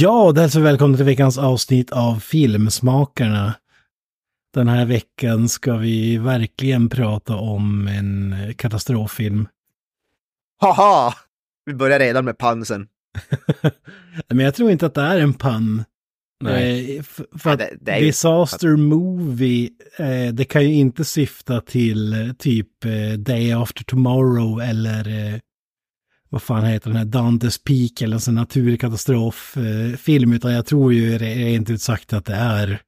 Ja, det hälsar vi välkomna till veckans avsnitt av Filmsmakarna. Den här veckan ska vi verkligen prata om en katastroffilm. Haha! Vi börjar redan med pansen. Men jag tror inte att det är en pann. Nej. Eh, för Ja, att det- det är ju- Disaster Movie, eh, det kan ju inte syfta till eh, typ eh, Day After Tomorrow eller eh, vad fan heter den här Dantes Peak eller en sån naturkatastroffilm, eh, film, utan jag tror ju rent ut sagt att det är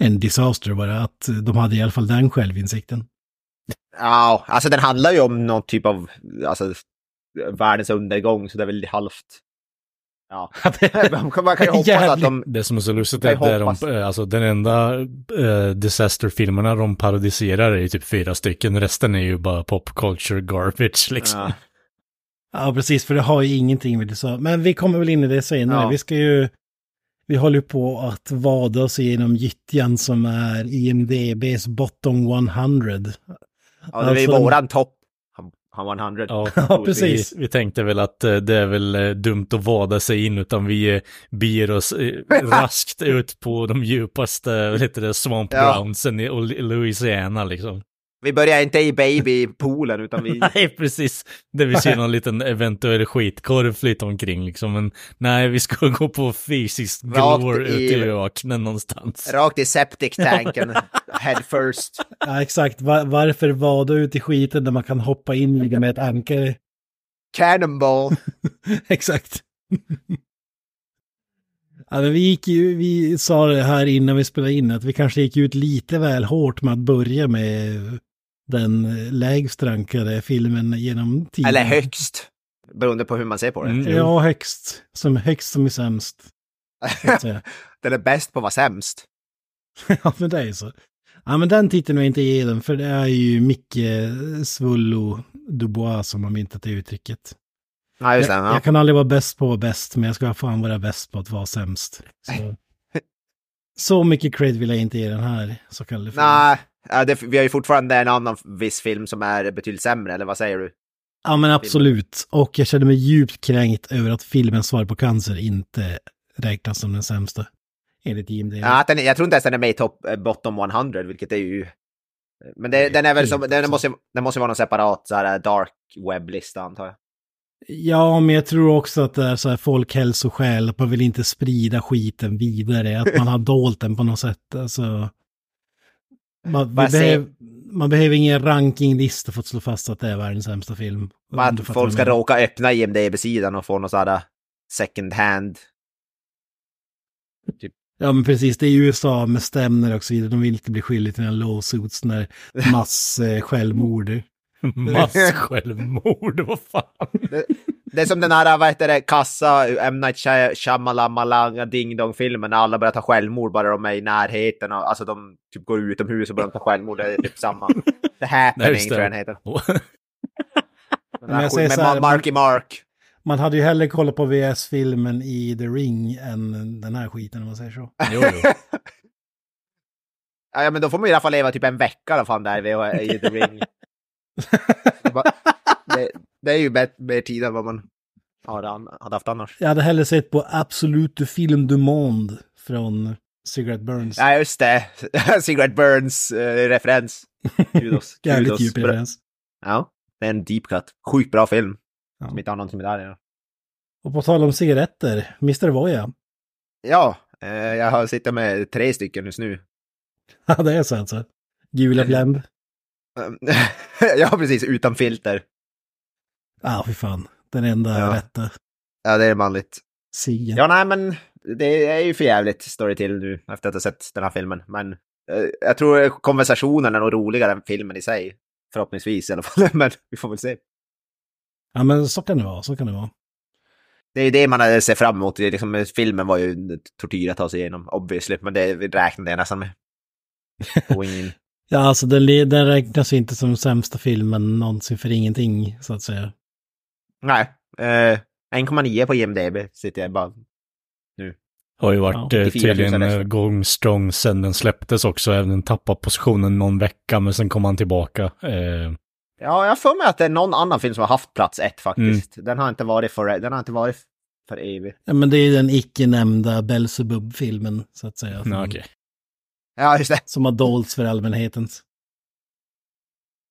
en disaster bara, att de hade i alla fall den självinsikten. Ja, alltså den handlar ju om någon typ av alltså, världens undergång, så det är väl halvt... Ja, man kan ju hoppas att de... Det som är så lustigt är att det är hoppas. de, eh, alltså den enda uh, disaster-filmerna de parodiserar är ju typ fyra stycken, resten är ju bara pop culture garbage liksom. Ja. Ja, precis, för det har ju ingenting med det så. Men vi kommer väl in i det senare. Ja. Vi ska ju... Vi håller på att vada oss igenom gyttjan som är IMDBs bottom 100. Ja, det är Alltså- våran topp. Han 100. Ja, Ja, precis. Vi, vi tänkte väl att eh, det är väl eh, dumt att vada sig in, utan vi eh, beger oss raskt ut på de djupaste, vad heter det, swamp Ja. groundsen i i Louisiana liksom. Vi börjar inte i babypoolen, utan vi... Nej, precis. Där vi ser någon liten eventuell skitkorv flyta omkring liksom. Men nej, vi ska gå på fysiskt Rakt glor i- ute i öknen någonstans. Rakt i septic-tanken, head first. Ja, exakt. Va- varför vada ut i skiten där man kan hoppa in i det med ett ankare? Cannonball. exakt. ja, men vi gick ju, vi sa det här innan vi spelade in, att vi kanske gick ut lite väl hårt med att börja med den lägst rankade filmen genom tiden. Eller högst. Beroende på hur man ser på det. Mm. Ja, högst. Som högst som är sämst. Den är bäst på att vara sämst. ja, men det är ju så. Ja, men den titeln vill jag inte ge den, för det är ju Micke Svullo Dubois som har myntat det uttrycket. Ja, just det. Jag, Ja. jag kan aldrig vara bäst på att vara bäst, men jag ska fan vara bäst på att vara sämst. Så, så mycket cred vill jag inte ge den här så kallade filmen. Nej, ja, det, vi har ju fortfarande en annan viss film som är betydligt sämre, eller vad säger du? Ja, men absolut. Och jag känner mig djupt kränkt över att filmen Svar på cancer inte räknas som den sämsta. Enligt IMDb. Ja, att den, jag tror inte ens den är med i top, eh, bottom 100, vilket är ju... Men det, den är väl som, den måste, den måste vara någon separat så här dark webb-lista antar jag. Ja, men jag tror också att det är så här folkhälsoskäl, att man vill inte sprida skiten vidare, att man har dolt den på något sätt. Alltså, man, vi Vad säger- behöv, man behöver ingen rankinglista för att slå fast att det är världens sämsta film. Fattar folk ska råka öppna IMDB-sidan och få någon sån här second hand. Ja, men precis. Det är USA med stämner och så vidare. De vill inte bli skyldiga till några lawsuits när mass eh, självmord. Mass-självmord, vad fan. Det, det är som den här, vad heter det, kassa M. Night Shy- Shyamalan Ding Dong-filmen när alla börjar ta självmord bara de är i närheten. Och, alltså de typ går utomhus och börjar ta självmord. Det är typ samma. The Happening tror jag den heter. Men här jag säger med så här, Ma- Marky Mark. Man hade ju hellre kollat på VS-filmen i The Ring än den här skiten om man säger så. Jo, jo. Ja, men då får man i alla fall leva typ en vecka i alla fall där i The Ring. Det, det, är ju mer tid än vad man hade, an- hade haft annars. Jag hade hellre sett på Absolute Film du Monde från Cigarette Burns. Ja, just det. Cigarette Burns eh. Jävligt djup referens. Ja, det är en deep cut. Sjukt bra film. Ja. Som inte har någonting med det här göra. Och på tal om cigaretter, Mr. Voya. Ja, eh, jag har suttit med tre stycken just nu. Ja, det är så alltså. Gula Blend. ja, precis. Utan filter. Ja, fy fan. Den enda Ja. rätta Ja, det är manligt. ciggen. Ja, nej, men det är ju för jävligt står det till nu efter att ha sett den här filmen. Men eh, jag tror konversationen är nog roligare än filmen i sig. Förhoppningsvis i alla fall, men vi får väl se. Ja, men så kan det vara. Så kan det vara. Det är ju det man ser fram emot. Liksom, filmen var ju tortyr att ta sig igenom, obviously. Men det räknade jag nästan med. In. Ja, alltså den, den räknas ju inte som den sämsta filmen någonsin för ingenting, så att säga. Nej. Eh, 1,9 på IMDB sitter jag bara. Har ju varit Ja, eh, 84 000 tydligen eh, gång strong sen den släpptes också. Även den tappade positionen någon vecka, men sen kom han tillbaka. Eh, Ja, jag för mig att det är någon annan film som har haft plats ett faktiskt. Den har inte varit för, den har inte varit för evigt. Ja, men det är ju den icke nämnda Belzebub-filmen, så att säga. Nej, okej. Ja, just det. som har dolts för allmänheten.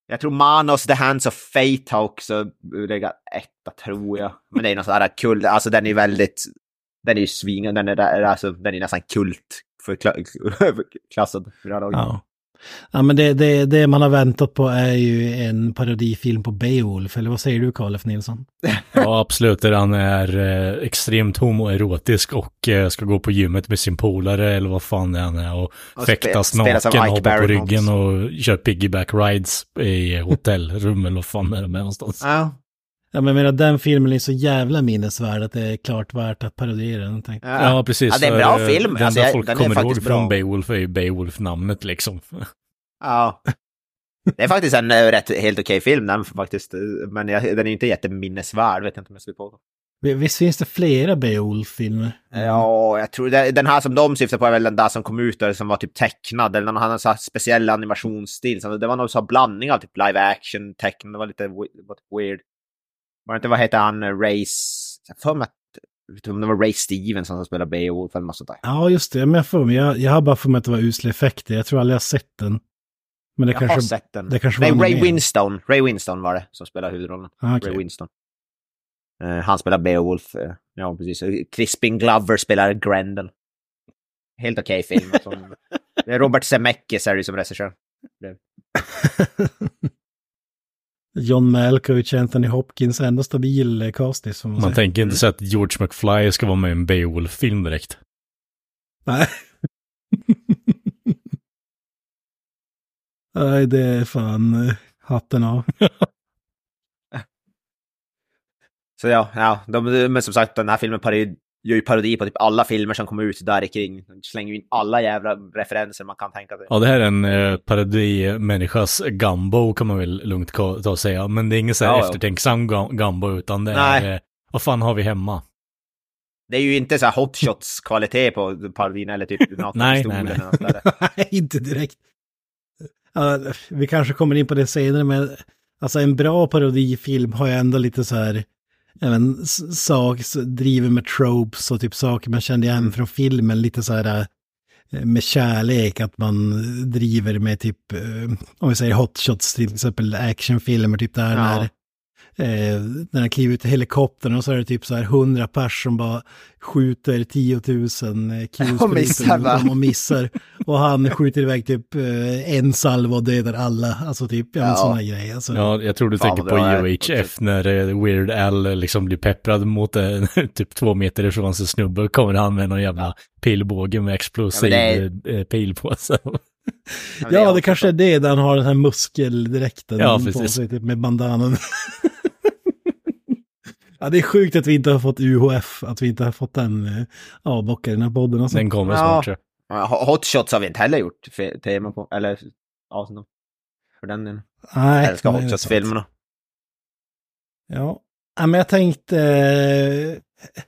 Jag tror Manos The Hands of Fate har också legat etta, tror jag. Men det är någon sån här kul, alltså den är väldigt, den är ju svingad, den är, alltså, den är nästan kult för kla- klassad. För här laget. Ja. Ja, men det, det, det man har väntat på är ju en parodifilm på Beowulf, eller vad säger du, Carl F. Nilsson? Ja, absolut. Där han är eh, extremt homoerotisk och eh, ska gå på gymmet med sin polare eller vad fan det är han är och, Och fäktas spe- naken, Ike hoppa på ryggen och kör piggyback rides i hotellrum eller vad fan är det med någonstans. Ja. Ja, men jag menar, den filmen är så jävla minnesvärd att det är klart värt att parodiera den. jag. Ja, precis. Ja, det är en bra för, eh, film. Det Alltså, folk den kommer ihåg faktiskt från. Beowulf är ju Beowulf-namnet liksom. Ja. Det är faktiskt en eh, rätt helt okej film den faktiskt. Men jag, den är ju inte jätteminnesvärd, vet jag inte om jag skulle på. Visst finns det flera Beowulf-filmer? Ja, jag tror det, den här som de syftar på är väl den där som kom ut där som var typ tecknad eller någon annan så här speciell animationsstil. Så det var någon sån här blandning av typ live action, tecknad, det var lite we- det var typ weird. Var det inte, vad heter han, eh, Race, har för mig att, om det var Ray Stevenson som spelade Beowulf eller något sånt där. Ja, just det. Men jag, får mig, jag, jag har bara för mig att det var usla effekter. Jag tror aldrig jag har sett den. Men det Jag har kanske... sett den. det kanske Nej, Ray animerad. Winston. Ray Winston var det som spelade huvudrollen. Ah, okej. Ray Winston. Eh, han spelar Beowulf. eh, ja, precis. Crispin Glover spelar Grendel. Helt okej film. Som, det är Robert Zemeckis är det som regissör. John Malkovich, Anthony Hopkins, ändå stabil castis. Man, Man tänker inte så att George McFly ska vara med i en Beowulf-film direkt. Nej. Nej, det är fan eh, hatten av. Så ja, ja de, men som sagt den här filmen parodi, gör ju parodi på typ alla filmer som kommer ut där kring. De slänger ju in alla jävla referenser man kan tänka sig. Ja, det här är en eh, parodi-människas Gumbo kan man väl lugnt ta och säga. Men det är ingen så här Ja, ja. eftertänksam Gu- Gumbo utan det Nej. är, eh, vad fan har vi hemma? Det är ju inte så här hot shots kvalitet på parodin eller typ Nej, nej, nej. eller något sådär. Nej, inte direkt. Ja, vi kanske kommer in på det senare, men alltså en bra parodifilm har ju ändå lite så här, även s- sak, s- driver med tropes och typ saker man kände igen från filmen, lite så här eh, med kärlek, att man driver med typ, eh, om vi säger hotshots till exempel actionfilmer, typ där Ja. när Eh, när han kliver ut i helikoptern och så är det typ så här hundra pers som bara skjuter 10 000 kills Och missar, va? och missar. Och han skjuter iväg typ eh, en salva och dödar alla. Alltså typ, ja, sådana grejer. Alltså, Ja, jag tror du Fan, tänker på är. UHF när eh, Weird Al liksom blir pepprad mot en typ två meter ifrån sig snubbe. Kommer han med någon jävla pilbåge med explosiv Ja, det pil på sig. ja, är det kanske är det, där han har den här muskeldräkten Ja, på sig, typ med bandanan. ja, det är sjukt att vi inte har fått UHF, att vi inte har fått den eh, avbockad i den här podden. Alltså. Den kommer snart. Ja, Hot shots har vi inte heller gjort tema på, eller avsnitt. För den delen. Nej, Jag älskar hot shots-filmerna. Ja. ja, men jag tänkte, eh,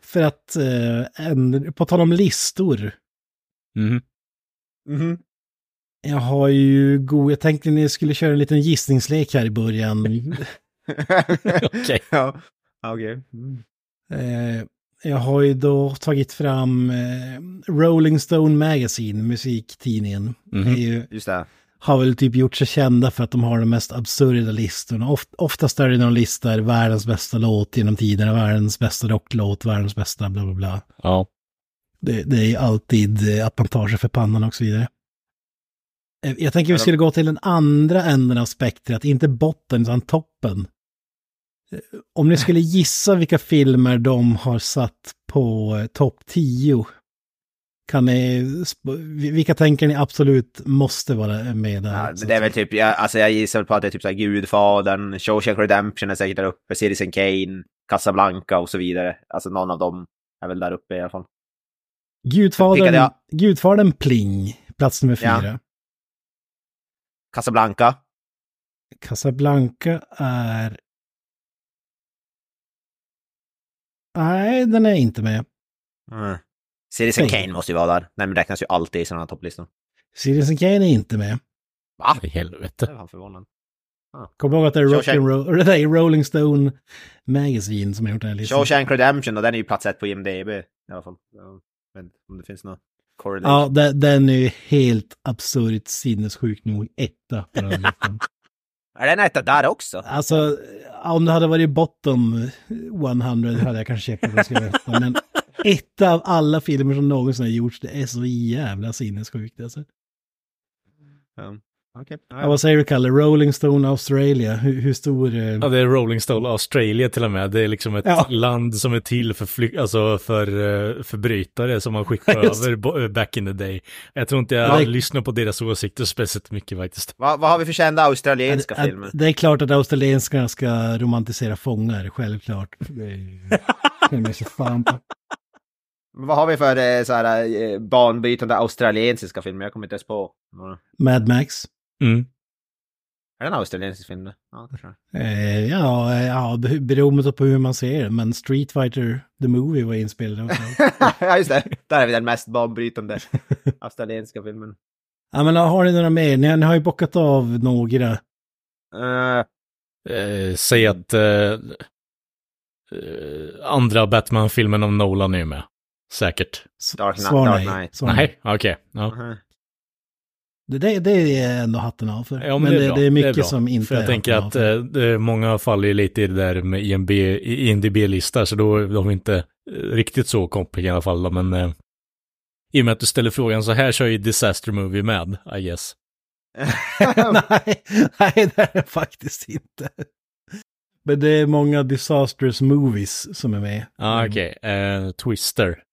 för att, eh, en, på tal om listor, Mhm. Mhm. jag har ju god, jag tänkte ni skulle köra en liten gissningslek här i början. Okej. Ja, Ja, okej. Mm. Eh, jag har ju då tagit fram eh, Rolling Stone Magazine, musiktidningen. Mhm. är ju, Just det. har väl typ gjort sig kända för att de har de mest absurda listorna. Oft, oftast är det någon lista världens bästa låt genom tiderna, världens bästa rocklåt, världens bästa bla bla bla. Ja. Det, det är ju alltid eh, att man tar sig för pannan och så vidare. Jag tänker vi skulle gå till den andra änden av spektrat, inte botten utan toppen. Eh, Om ni skulle gissa vilka filmer de har satt på eh, topp 10 Kan ni, vilka tänker ni absolut måste vara med där? Ja, Så det är väl typ, jag, alltså jag gissar på att det är typ såhär Gudfadern, Shawshank Redemption är säkert där uppe, Citizen Kane, Casablanca och så vidare. Alltså någon av dem är väl där uppe i alla fall. Gudfadern, Gudfadern Pling, plats nummer Ja. fyra. Casablanca. Casablanca är... Nej, den är inte med. Mm. Citizen Nej. Kane måste ju vara där. Nej men räknas ju alltid i sådana här topplistor. Citizen Kane är inte med. Va? I helvete. Det var förvånande. Kom ihåg att det är, rock Shawshank- and roll, det är Rolling Stone Magazine som har gjort den här listan. Shawshank Redemption och den är ju plats ett på IMDB i alla fall. Inte om det finns något correlation. Ja, de- den är ju helt absurt sinnessjukt nog etta på den här listan. Är den etta där också? Alltså, om det hade varit bottom 100 hade jag kanske checkat vad jag skulle veta. Men ett av alla filmer som någonsin har gjorts, det är så jävla sinnessjukt alltså. Ja. Okej. Ja, vad säger du Kalle? Rolling Stone Australia, hur, hur stor? eh, Ja, det är Rolling Stone Australia till och med. Det är liksom ett Ja. land som är till för, fly- alltså för uh, förbrytare som man skickar det. över bo- eh, back in the day. Jag tror inte jag Ja, det- lyssnar på deras åsikter speciellt mycket faktiskt. Vad, vad har vi för kända australienska att- filmer? Det är klart att australienskarna ska romantisera fångar, självklart. Det är det så fan på. Vad har vi för eh, så här, eh, banbrytande australiensiska filmer? Jag kommer inte ens på. Mad Max. Mm. Är det en australiensisk film? Ja, kanske. Eh, ja, eh, ja, be- beroende på hur man ser det. Men Street Fighter, the movie, var inspelad. ja, just det. Där är vi den mest banbrytande australiensiska filmen. ja, men har ni några mer? Ni, ni har ju bockat av några. Eh, Eh, säg att eh, eh, andra Batman-filmen om Nolan är med. Säkert. Dark Knight- Svar Dark nej. Knight. Svar nej. Okej. Ja. mhm. Det, det, det är ändå hatten av för. Ja, men det, det, är mycket bra. som inte För jag är tänker att eh, det, många faller lite i det där med IMB, i- IMDB-listor, så då är de inte eh, riktigt så komplicerade i alla fall. då, Men eh, i och med att du ställer frågan så här är ju Disaster Movie med, I guess. nej, nej, det är det faktiskt inte. Men det är många disastrous movies som är med. Ja, ah, okej. Eh, Twister.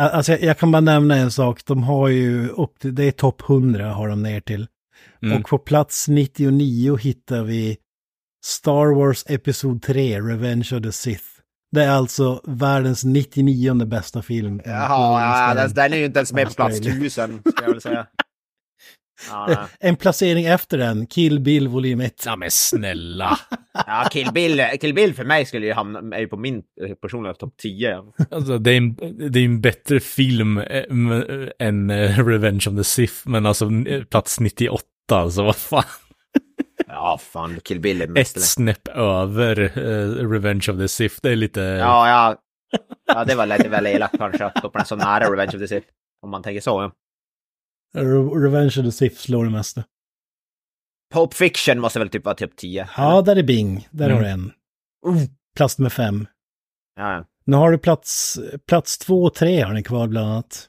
Alltså jag, jag kan bara nämna en sak. De har ju upp till, det är topp 100 har de ner till. Mm. Och på plats 99 hittar vi Star Wars Episod 3, Revenge of the Sith. Det är alltså världens 99 bästa film. Jaha, ja, den, den är ju inte ens med på plats Australien. tusen, ska jag väl säga. Ja. En placering efter den, Kill Bill volym 1. Ja men snälla. ja Kill, Bill, Kill Bill för mig skulle ju hamna är ju på min eh, personliga topp 10. Alltså, det, är en, det är en bättre film eh, än eh, Revenge of the Sith, men alltså plats 98, alltså vad fan. Ja, fan, Kill Bill är Ett mästare. snäpp över Revenge of the Sith, det är lite... Ja, ja. Ja, det var lite väl elakt kanske att hoppa så nära Revenge of the Sith. Om man tänker så. Ja. Re- Revenge of the Sith slår det mesta. Pulp Fiction måste väl typ vara typ 10? Ja, där är Bing. Där Mm. har du en. Plats med fem. Ja, ja. Nu har du plats, plats två och tre har ni kvar bland annat.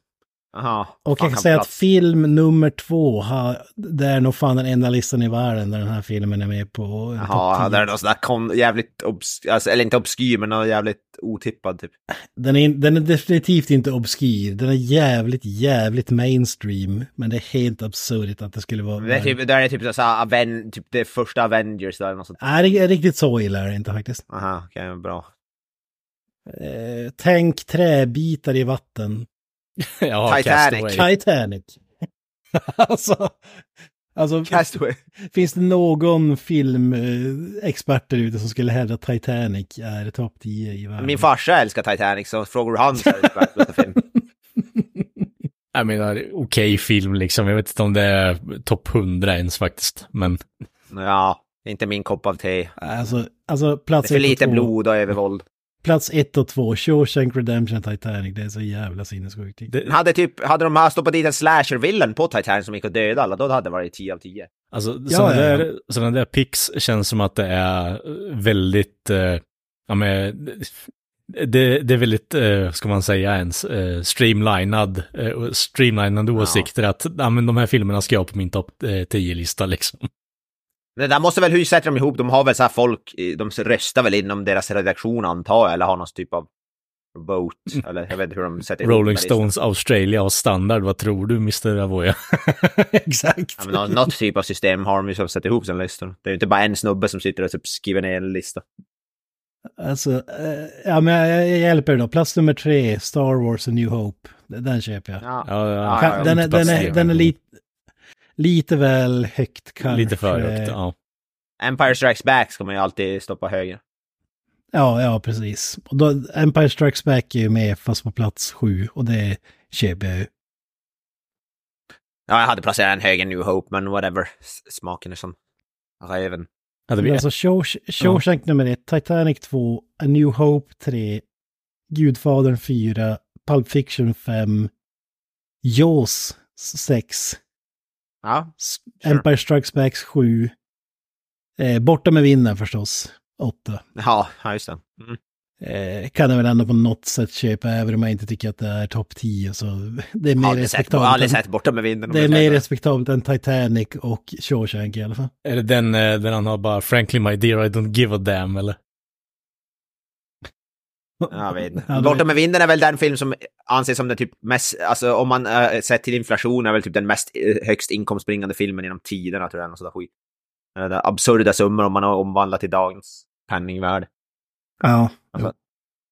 Jaha. Och jag kan säga att plats- film nummer två, har, det är nog fan den enda listan i världen där den här filmen är med på Jaha, topp det 10. är någon sån där kon- jävligt obs- alltså, eller inte obskyr, men någon jävligt otippad typ. Den är, den är definitivt inte obskyr, den är jävligt, jävligt mainstream. Men det är helt absurt att det skulle vara... Det är typ, där är typ så här, Aven- typ det första Avengers där, något sånt. Nej, det är riktigt så illa är det inte faktiskt. Aha, okej, bra. Eh, tänk träbitar i vatten. ja, Titanic. Castaway. Titanic. alltså, alltså Castaway. finns det någon filmexpert där ute som skulle hävda att Titanic är topp 10 i världen? Min farsa älskar Titanic, så frågar du han så är det film. Jag menar, okej film liksom. Jag vet inte om det är topp 100 ens faktiskt. Men Ja, det inte min kopp av te. Alltså, alltså Det plats är för lite två- blod och övervåld. Plats ett och två, Shawshank Redemption Titanic, det är så jävla sinnessjukt. Hade, typ, hade de här stoppat dit en slasher-villen på Titanic som gick och dödade alla, då hade det varit 10 av 10. alltså, Ja, sådana, ja, ja. Där, sådana där picks känns som att det är väldigt, eh, ja men, det, det är väldigt, eh, ska man säga ens, eh, streamlinad, eh, streamlinade Ja. åsikter att ja, men de här filmerna ska jag på min topp eh, 10-lista liksom. Det där måste väl, hur sätter de ihop? De har väl så här folk, de röstar väl inom deras redaktion antar jag, eller har någon typ av Boat, eller jag vet inte hur de sätter ihop Rolling den listan. Stones Australia och standard, vad tror du Mr. Avoya? Exakt. Ja, men nå- något typ av system har de ju som sätter ihop sina listor. Det är ju inte bara en snubbe som sitter och typ skriver ner en lista. Alltså, eh, ja men jag, jag hjälper dig då. Plats nummer tre, Star Wars A New Hope. Den köper jag. Ja. Ja, ja, Ja, Kan- ja, den, är, den, är, den är lite, lite väl högt kanske. Lite för högt, ja. Empire Strikes Back ska man ju alltid stoppa högre. Ja, ja precis. Och då, Empire Strikes Back är ju med fast på plats sju och det köper jag ju. Ja, jag hade placerat en högre New Hope, men whatever. Smaken är som räven. Hade Men vi alltså Shaw- Shawshank nummer ett, Titanic 2, A New Hope 3, Gudfadern 4, Pulp Fiction 5, Jaws 6, Ja, Sure. Empire Strikes Back 7, eh, Borta med vinden förstås, 8. ja, ja just det. Mm. Eh, kan jag väl ändå på något sätt köpa, även om jag inte tycker att det är topp 10. Så det är mer Aldrig sett, respektabelt. aldrig sett Borta med vinden. Det är jag mer respektabelt än Titanic och Shawshank i alla fall. Är det den eh, där han har bara Frankly my dear I don't give a damn eller? Jag vet inte. Borta med vinden är väl den film som anses som den typ mest, alltså om man äh, sett till inflation är väl typ den mest äh, högst inkomstbringande filmen genom tiderna tror jag. Någon sån där skit. Det är absurda summor om man har omvandlat till dagens penningvärde. Ja.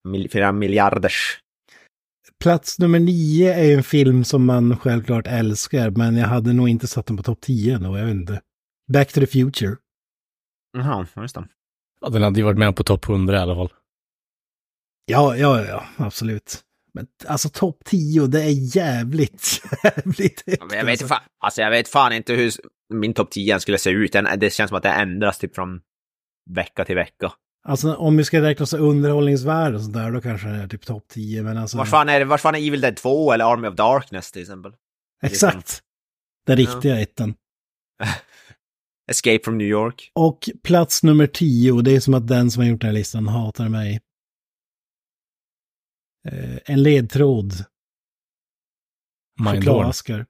Mil, flera miljarders. Plats nummer nio är ju en film som man självklart älskar, men jag hade nog inte satt den på topp 10 ändå, jag vet inte. Back to the Future. Jaha, just det. Ja, den hade ju varit med på topp 100 i alla fall. Ja, ja, ja, absolut. Men alltså topp 10, det är jävligt, jävligt högt. Ja, men jag, vet fan, alltså jag vet fan inte hur min topp 10 skulle se ut. Det känns som att det ändras typ från vecka till vecka. Alltså om vi ska räkna så underhållningsvärde och sånt där, då kanske det är typ topp 10, men alltså... Vart fan, är, vart fan är Evil Dead 2 eller Army of Darkness till exempel? Exakt. Den riktiga ettan. Escape from New York. Och plats nummer 10, det är som att den som har gjort den här listan hatar mig. Eh, en ledtråd. Chokladaskar.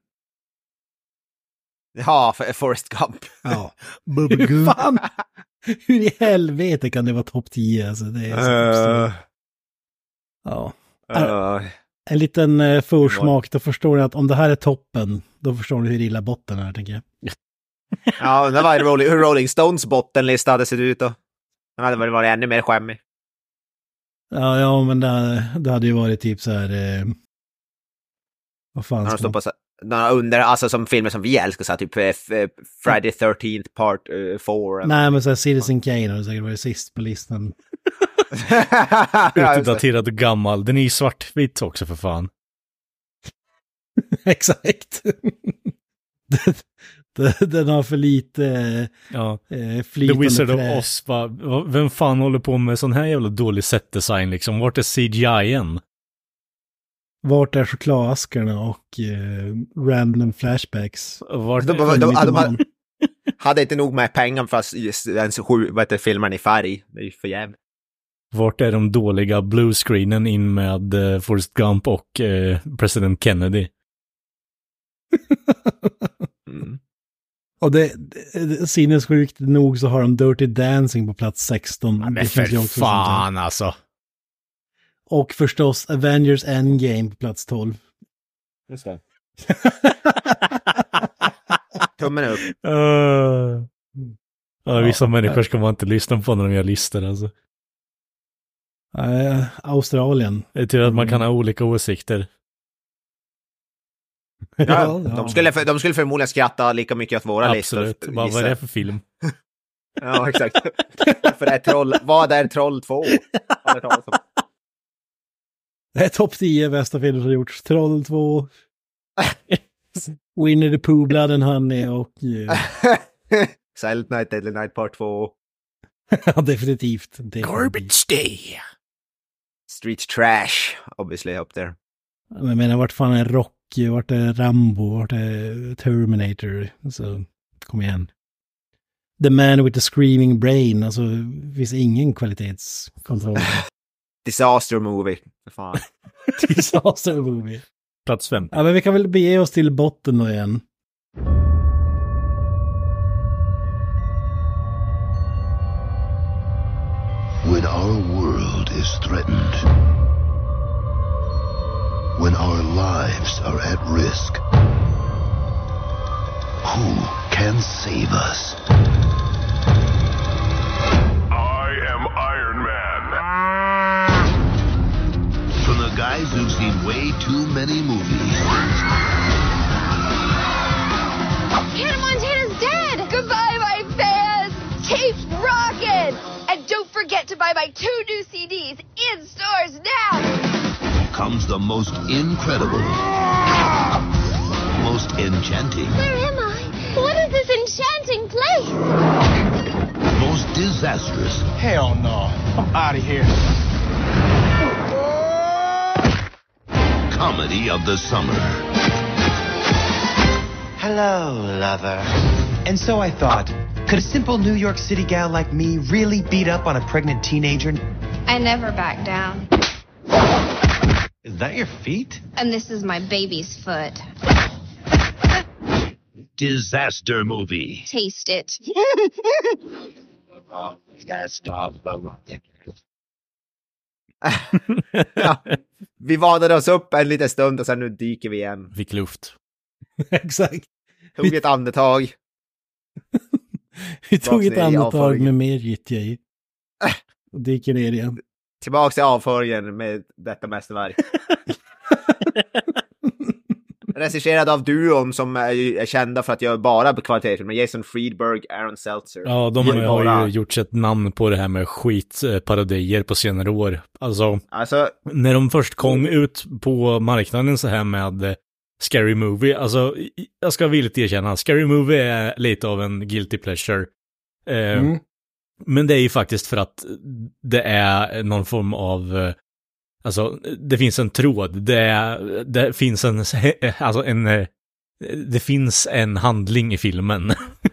Ja, för Forrest Gump. Ja. Hur fan? Hur i helvete kan det vara topp 10? Alltså, det är så Uh. Ja. uh, En liten eh, försmak, då förstår ni att om det här är toppen, då förstår ni hur illa botten är, tänker jag. ja, undrar vad Rolling, hur Rolling Stones bottenlista hade sett ut då. Den hade väl varit ännu mer skämmig. Ja, ja men det, det hade ju varit typ så här... Eh, vad fan När de ska står man... på så- några under, alltså som filmer som vi älskar, så här, typ eh, f- eh, Friday 13th part 4. Nej, men så här, Citizen Kane har säkert varit sist på listan. Utdaterad och gammal. Den är ju svartvit också för fan. Exakt. den, den, har för lite Ja. eh, The flytande Wizard trä. of Oz, va, vem fan håller på med sån här jävla dålig setdesign liksom? Vart är CGI-en? Vart är chokladaskarna och eh, random flashbacks? Vart De- de- de- de- hade inte nog med pengar för att ens sju, vad heter filmen i färg. Det är ju för jävligt. Vart är de dåliga bluescreenen in med uh, Forrest Gump och eh, President Kennedy? Mm. Och det, det, sinnessjukt nog så har de Dirty Dancing på plats 16. Men Det finns ju för fan alltså. Och förstås Avengers Endgame på plats 12. Just det. Tummen upp. Uh. Ja, vissa Ja, människor ska man inte lyssna på när de gör listor alltså. Eh, Australien. Det är tur att man kan ha olika åsikter. Ja, de, skulle, för- de skulle förmodligen skratta lika mycket åt våra Absolut. listor. Bara, vad är gissar det för film? Ja, exakt. för det är troll, vad är Troll 2? Har du talat om? Det är topp 10 bästa filmer som gjorts. Troll 2. Winnie the Pooh, Blood and Honey och... eh, Silent Night, Deadly Night Part 2. Ja, definitivt. definitivt. Day! Street Trash, obviously up there. Men Jag menar, vart fan är Rocky, vart är Rambo, vart är Terminator? Så, kom igen. The Man with the Screaming Brain, alltså, finns ingen kvalitetskontroll. Disaster Movie. För fan. Disaster movie. Plats fem. Ja, men vi kan väl bege oss till botten då igen. When our world is threatened, our lives are at risk. Who can save us? I am Iron Man. From the guys who've seen way too many movies Hannah Montana's dead! Goodbye, my fans! Keep rocking! And don't forget to buy my two new CDs in stores now! Comes the most incredible, most enchanting, Where am I? What is this enchanting place? most disastrous, Hell no. I'm out of here. comedy of the summer. Hello, lover. And so I thought, could a simple New York City gal like me really beat up on a pregnant teenager? I never back down. Is that your feet? And this is my baby's foot. Disaster movie. Taste it. ja. Vi vadade oss upp en liten stund och sen nu dyker vi igen. Fick luft. Exakt. Tog ett andetag. Vi tog ett andetag med mer gyttja i. Och dyker ner igen. Tillbaks till avföringen med detta mästerverk. Regisserad av duon som är, är kända för att göra bara kvalitetsfilmer. Jason Friedberg, Aaron Seltzer. Ja, de har bara- ju gjort ett namn på det här med skitparodier på senare år. Alltså, Alltså, när de först kom ut på marknaden så här med eh, Scary Movie, alltså, jag ska villigt erkänna, Scary Movie är lite av en guilty pleasure. Eh, Mm. Men det är ju faktiskt för att det är någon form av, eh, alltså, det finns en tråd, det, är, det finns en, alltså en, eh, det finns en handling i filmen.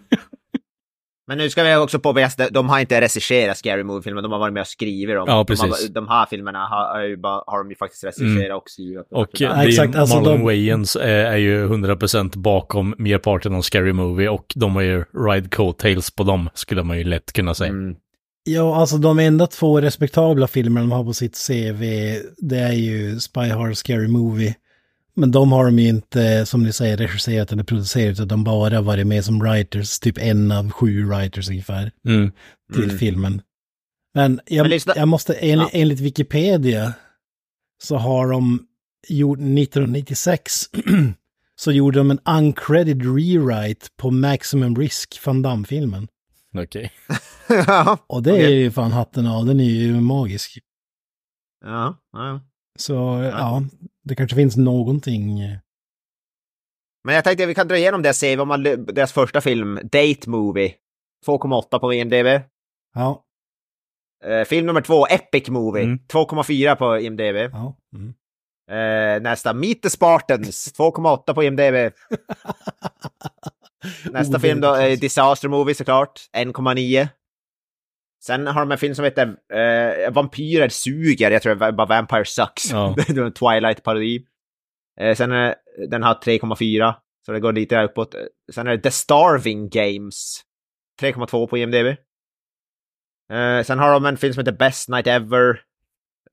men nu ska vi också påpeka att de har inte regisserat Scary Movie-filmen, de har varit med och skrivit dem. Ja, De, har, precis. de här filmerna har, har, ju bara, har de ju faktiskt regisserat och skrivit. Och Ja, det är exakt, ju alltså Marlon de- Wayans är, är ju 100% bakom merparten av Scary Movie och de har ju ride coattails på dem, skulle man ju lätt kunna säga. Mm. Ja, alltså de enda två respektabla filmer de har på sitt CV, det är ju Spy Hard Scary Movie. Men de har de ju inte, som ni säger, regisserat eller producerat, utan de bara varit med som writers, typ en av sju writers ungefär, Mm. till Mm. filmen. Men jag, Men jag måste, en, Ja. enligt Wikipedia, så har de gjort 1996, så gjorde de en uncredited rewrite på Maximum Risk Van Damme-filmen. Okej. ja, Och det är Okej. ju fan hatten av, den är ju magisk. ja, ja. Så ja, det kanske finns någonting. eh, Men jag tänkte att vi kan dra igenom det och se vad man, deras första film, Date Movie. 2,8 på IMDB. Ja, Eh, film nummer två, Epic Movie. Mm. 2,4 på IMDB. ja. Mm. Eh, nästa, Meet the Spartans. 2,8 på IMDB. Nästa Oh, film då är Disaster Movie såklart. 1,9. Sen har de en film som heter eh, Vampyrer suger. Jag tror det bara Vampire Sucks. Ja. det var en Twilight-parodi. Eh, sen är den har 3,4. Så det går lite uppåt. Sen är det The Starving Games. 3,2 på IMDB. Eh, sen har de en film som heter Best Night Ever.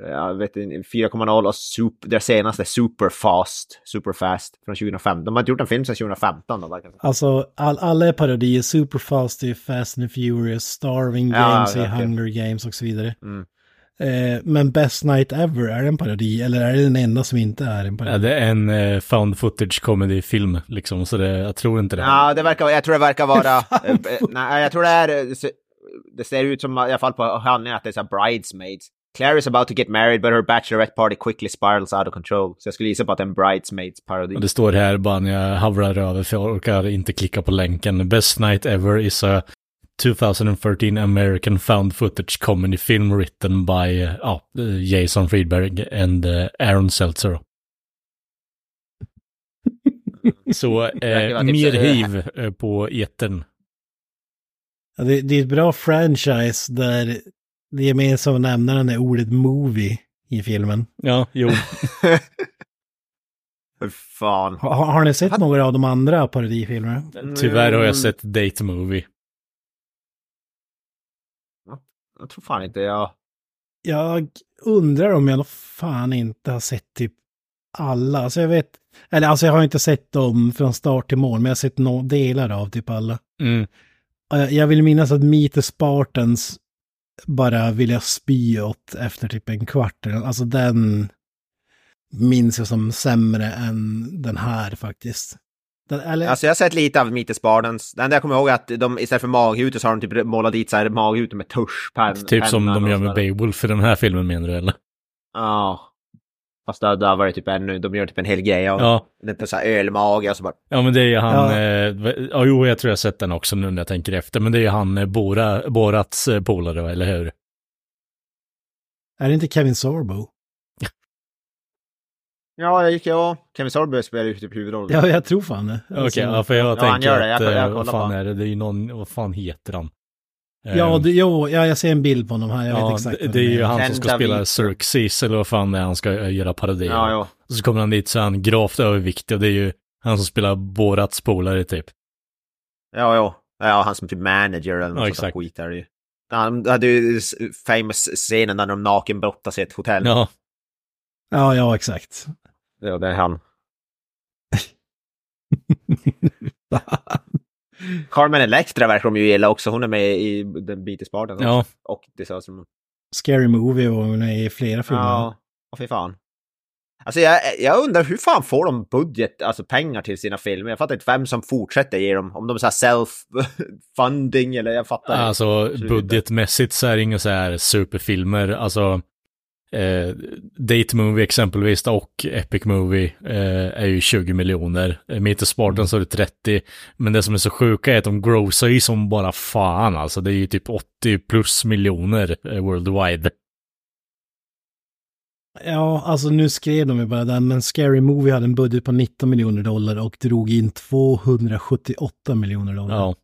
Eh, Jag vet inte, 4,0 och super, deras senaste Superfast. Superfast från 2015. De har inte gjort en film sedan 2015 då, verkar det som. Alltså all, alla är parodier, Superfast är Fast and Furious, Starving Ja, Games är okej. Hunger Games och så vidare. Mm. Eh, men Best Night Ever, är det en parodi eller är det den enda som inte är en Ja, parodi? det är en eh, found footage comedy-film, liksom, så det, jag tror inte det. Ja, det verkar, jag tror det verkar vara... eh, eh, nej, jag tror det är... eh, Det ser ut som, i alla fall på handlingen, att det är så här bridesmaids. Claire is about to get married but her bachelorette party quickly spirals out of control. Så jag skulle gissa på att det är en bridesmaids-parodi. Och det står här bara när jag havrar över för jag orkar inte klicka på länken. Best Night Ever is a 2013 American found footage comedy film written by eh, eh, Jason Friedberg and eh, Aaron Seltzer. Så eh, typ mer så- hiv eh, på etern. Ja, det, det är ett bra franchise där det gemensamma nämnaren är ordet movie i filmen. Ja, jo. Fan. Ha, har ni sett några av de andra parodifilmerna? Tyvärr har Mm. jag sett Date Movie. Jag tror fan inte jag... Jag undrar om jag nog fan inte har sett typ alla. Alltså jag vet, eller alltså jag har inte sett dem från start till mål, men jag har sett no delar av typ alla. Mm. Jag vill minnas att Meet the Spartans bara vill jag spy åt efter typ en kvart. Alltså den minns jag som sämre än den här faktiskt. Den, eller, Alltså jag har sett lite av Spartans. Det enda jag kommer ihåg är att de istället för maghutor så har de typ målat dit så här maghutor med tuschpenna. Typ som de gör med. Beowulf i den här filmen menar du eller? Ja. Fast där, där var det typ ännu, de gör typ en hel grej av Ja. lite så här ölmage och så bara... Ja men det är ju han, Ja. ja, eh, ja jo jag tror jag sett den också nu när jag tänker efter, men det är ju han eh, Bora, Borats eh, polare, eller hur? är det inte Kevin Sorbo? Ja, jag gick ja. Kevin Sorbo spelar ju typ huvudrollen. Ja, jag tror fan det. Okej, Alltså, ja, för jag han tänker gör det. Jag- att, jag eh, kollar vad på fan han. är det, det är ju någon, vad fan heter han? Ja, Ehm, det, jo, ja, jag ser en bild på honom här. Jag ja, vet exakt det, det är du ju han som ska spela. Xerxes, eller vad fan det är han ska eh, göra parodi Ja, ja. Och så kommer han dit så är han gravt överviktig och det är ju han som spelar Borats polare typ. Ja, ja. Ja, han som typ manager eller något Ja, sånt skit är det ju. Han hade ju famous scenen där de nakenbrottas i ett hotell. Ja, Ja, ja, exakt. Ja, det är han. Carmen Electra verkar de ju gilla också. Hon är med i den Beat Spartan också. ja, Och Disaster Movie. Scary Movie och hon är i flera filmer. Ja, och fy fan. Alltså jag, jag undrar hur fan får de budget, alltså pengar till sina filmer? Jag fattar inte vem som fortsätter ge dem, om de är self-funding eller jag fattar alltså budgetmässigt så är det inga så här superfilmer, alltså eh, Date Movie exempelvis och Epic Movie eh, är ju 20 miljoner. Eh, Meet the Spartans så är det 30. Men det som är så sjuka är att de grossar ju som bara fan alltså. Det är ju typ 80 plus miljoner eh, worldwide. Ja, alltså nu skrev de ju bara den, men Scary Movie hade en budget på 19 miljoner dollar och drog in 278 miljoner dollar. Ja,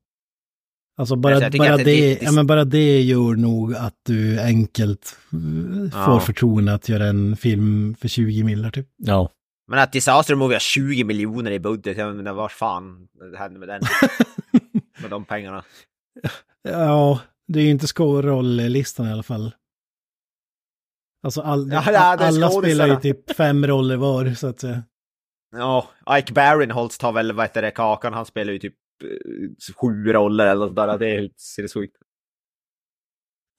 Alltså bara, bara, det- det, det- ja, men bara det gör nog att du enkelt eh, får Ja. förtroende att göra en film för 20 miljoner typ. ja. Men att Disaster Movie har 20 miljoner i budget, jag menar vad fan hände med den? med de pengarna. Ja, det är ju inte skåroll-listan i alla fall. Alltså all, Ja, är alla spelar ju typ fem roller var så att säga. Ja, Ike Barinholtz tar väl, vad heter det, Kakan, han spelar ju typ sju roller eller något där, det är helt sinnessjukt.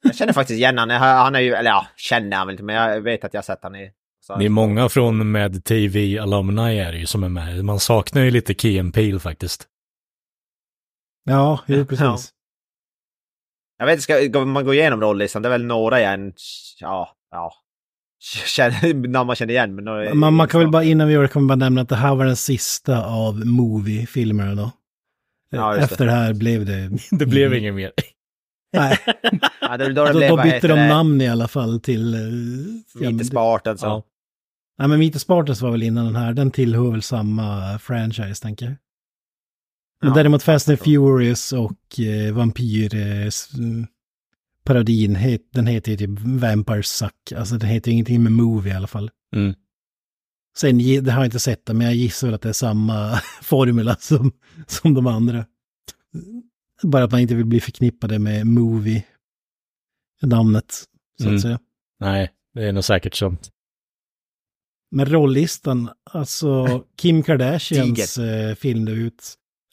Jag känner faktiskt igen han, han är ju, eller ja, känner han väl inte, men jag vet att jag har sett han i... så- Det är många från Med TV Alumni är det ju som är med. Man saknar ju lite Key and Peele faktiskt. Ja, jo, precis. Ja. Jag vet inte, ska man gå igenom rollistan? Det är väl några jag ja, ja. Känner, namn man känner igen. Men Man, man kan väl bara, innan vi gör det, kan man bara nämna att det här var den sista av movie-filmerna då. Ja, det. Efter det här blev det... Det blev inget mer. Nej, Ja, då, då, det då, blev, då bytte de det, namn i alla fall till... Uh, Lite Spartan så. Ja. Nej, men Meet the Spartans var väl innan den här. Den tillhör väl samma franchise, tänker jag. Men Ja, däremot Fast and. Furious och eh, Vampyr... Eh, mm, parodin, het, den heter ju typ Vampire Suck. Alltså den heter ju ingenting med Movie i alla fall. Mm. Sen, det har jag inte sett det, men jag gissar väl att det är samma formula som, som de andra. Bara att man inte vill bli förknippade med Movie. Namnet, så att Mm. säga. Nej, det är nog säkert sånt. Men rollistan, alltså Kim Kardashians eh.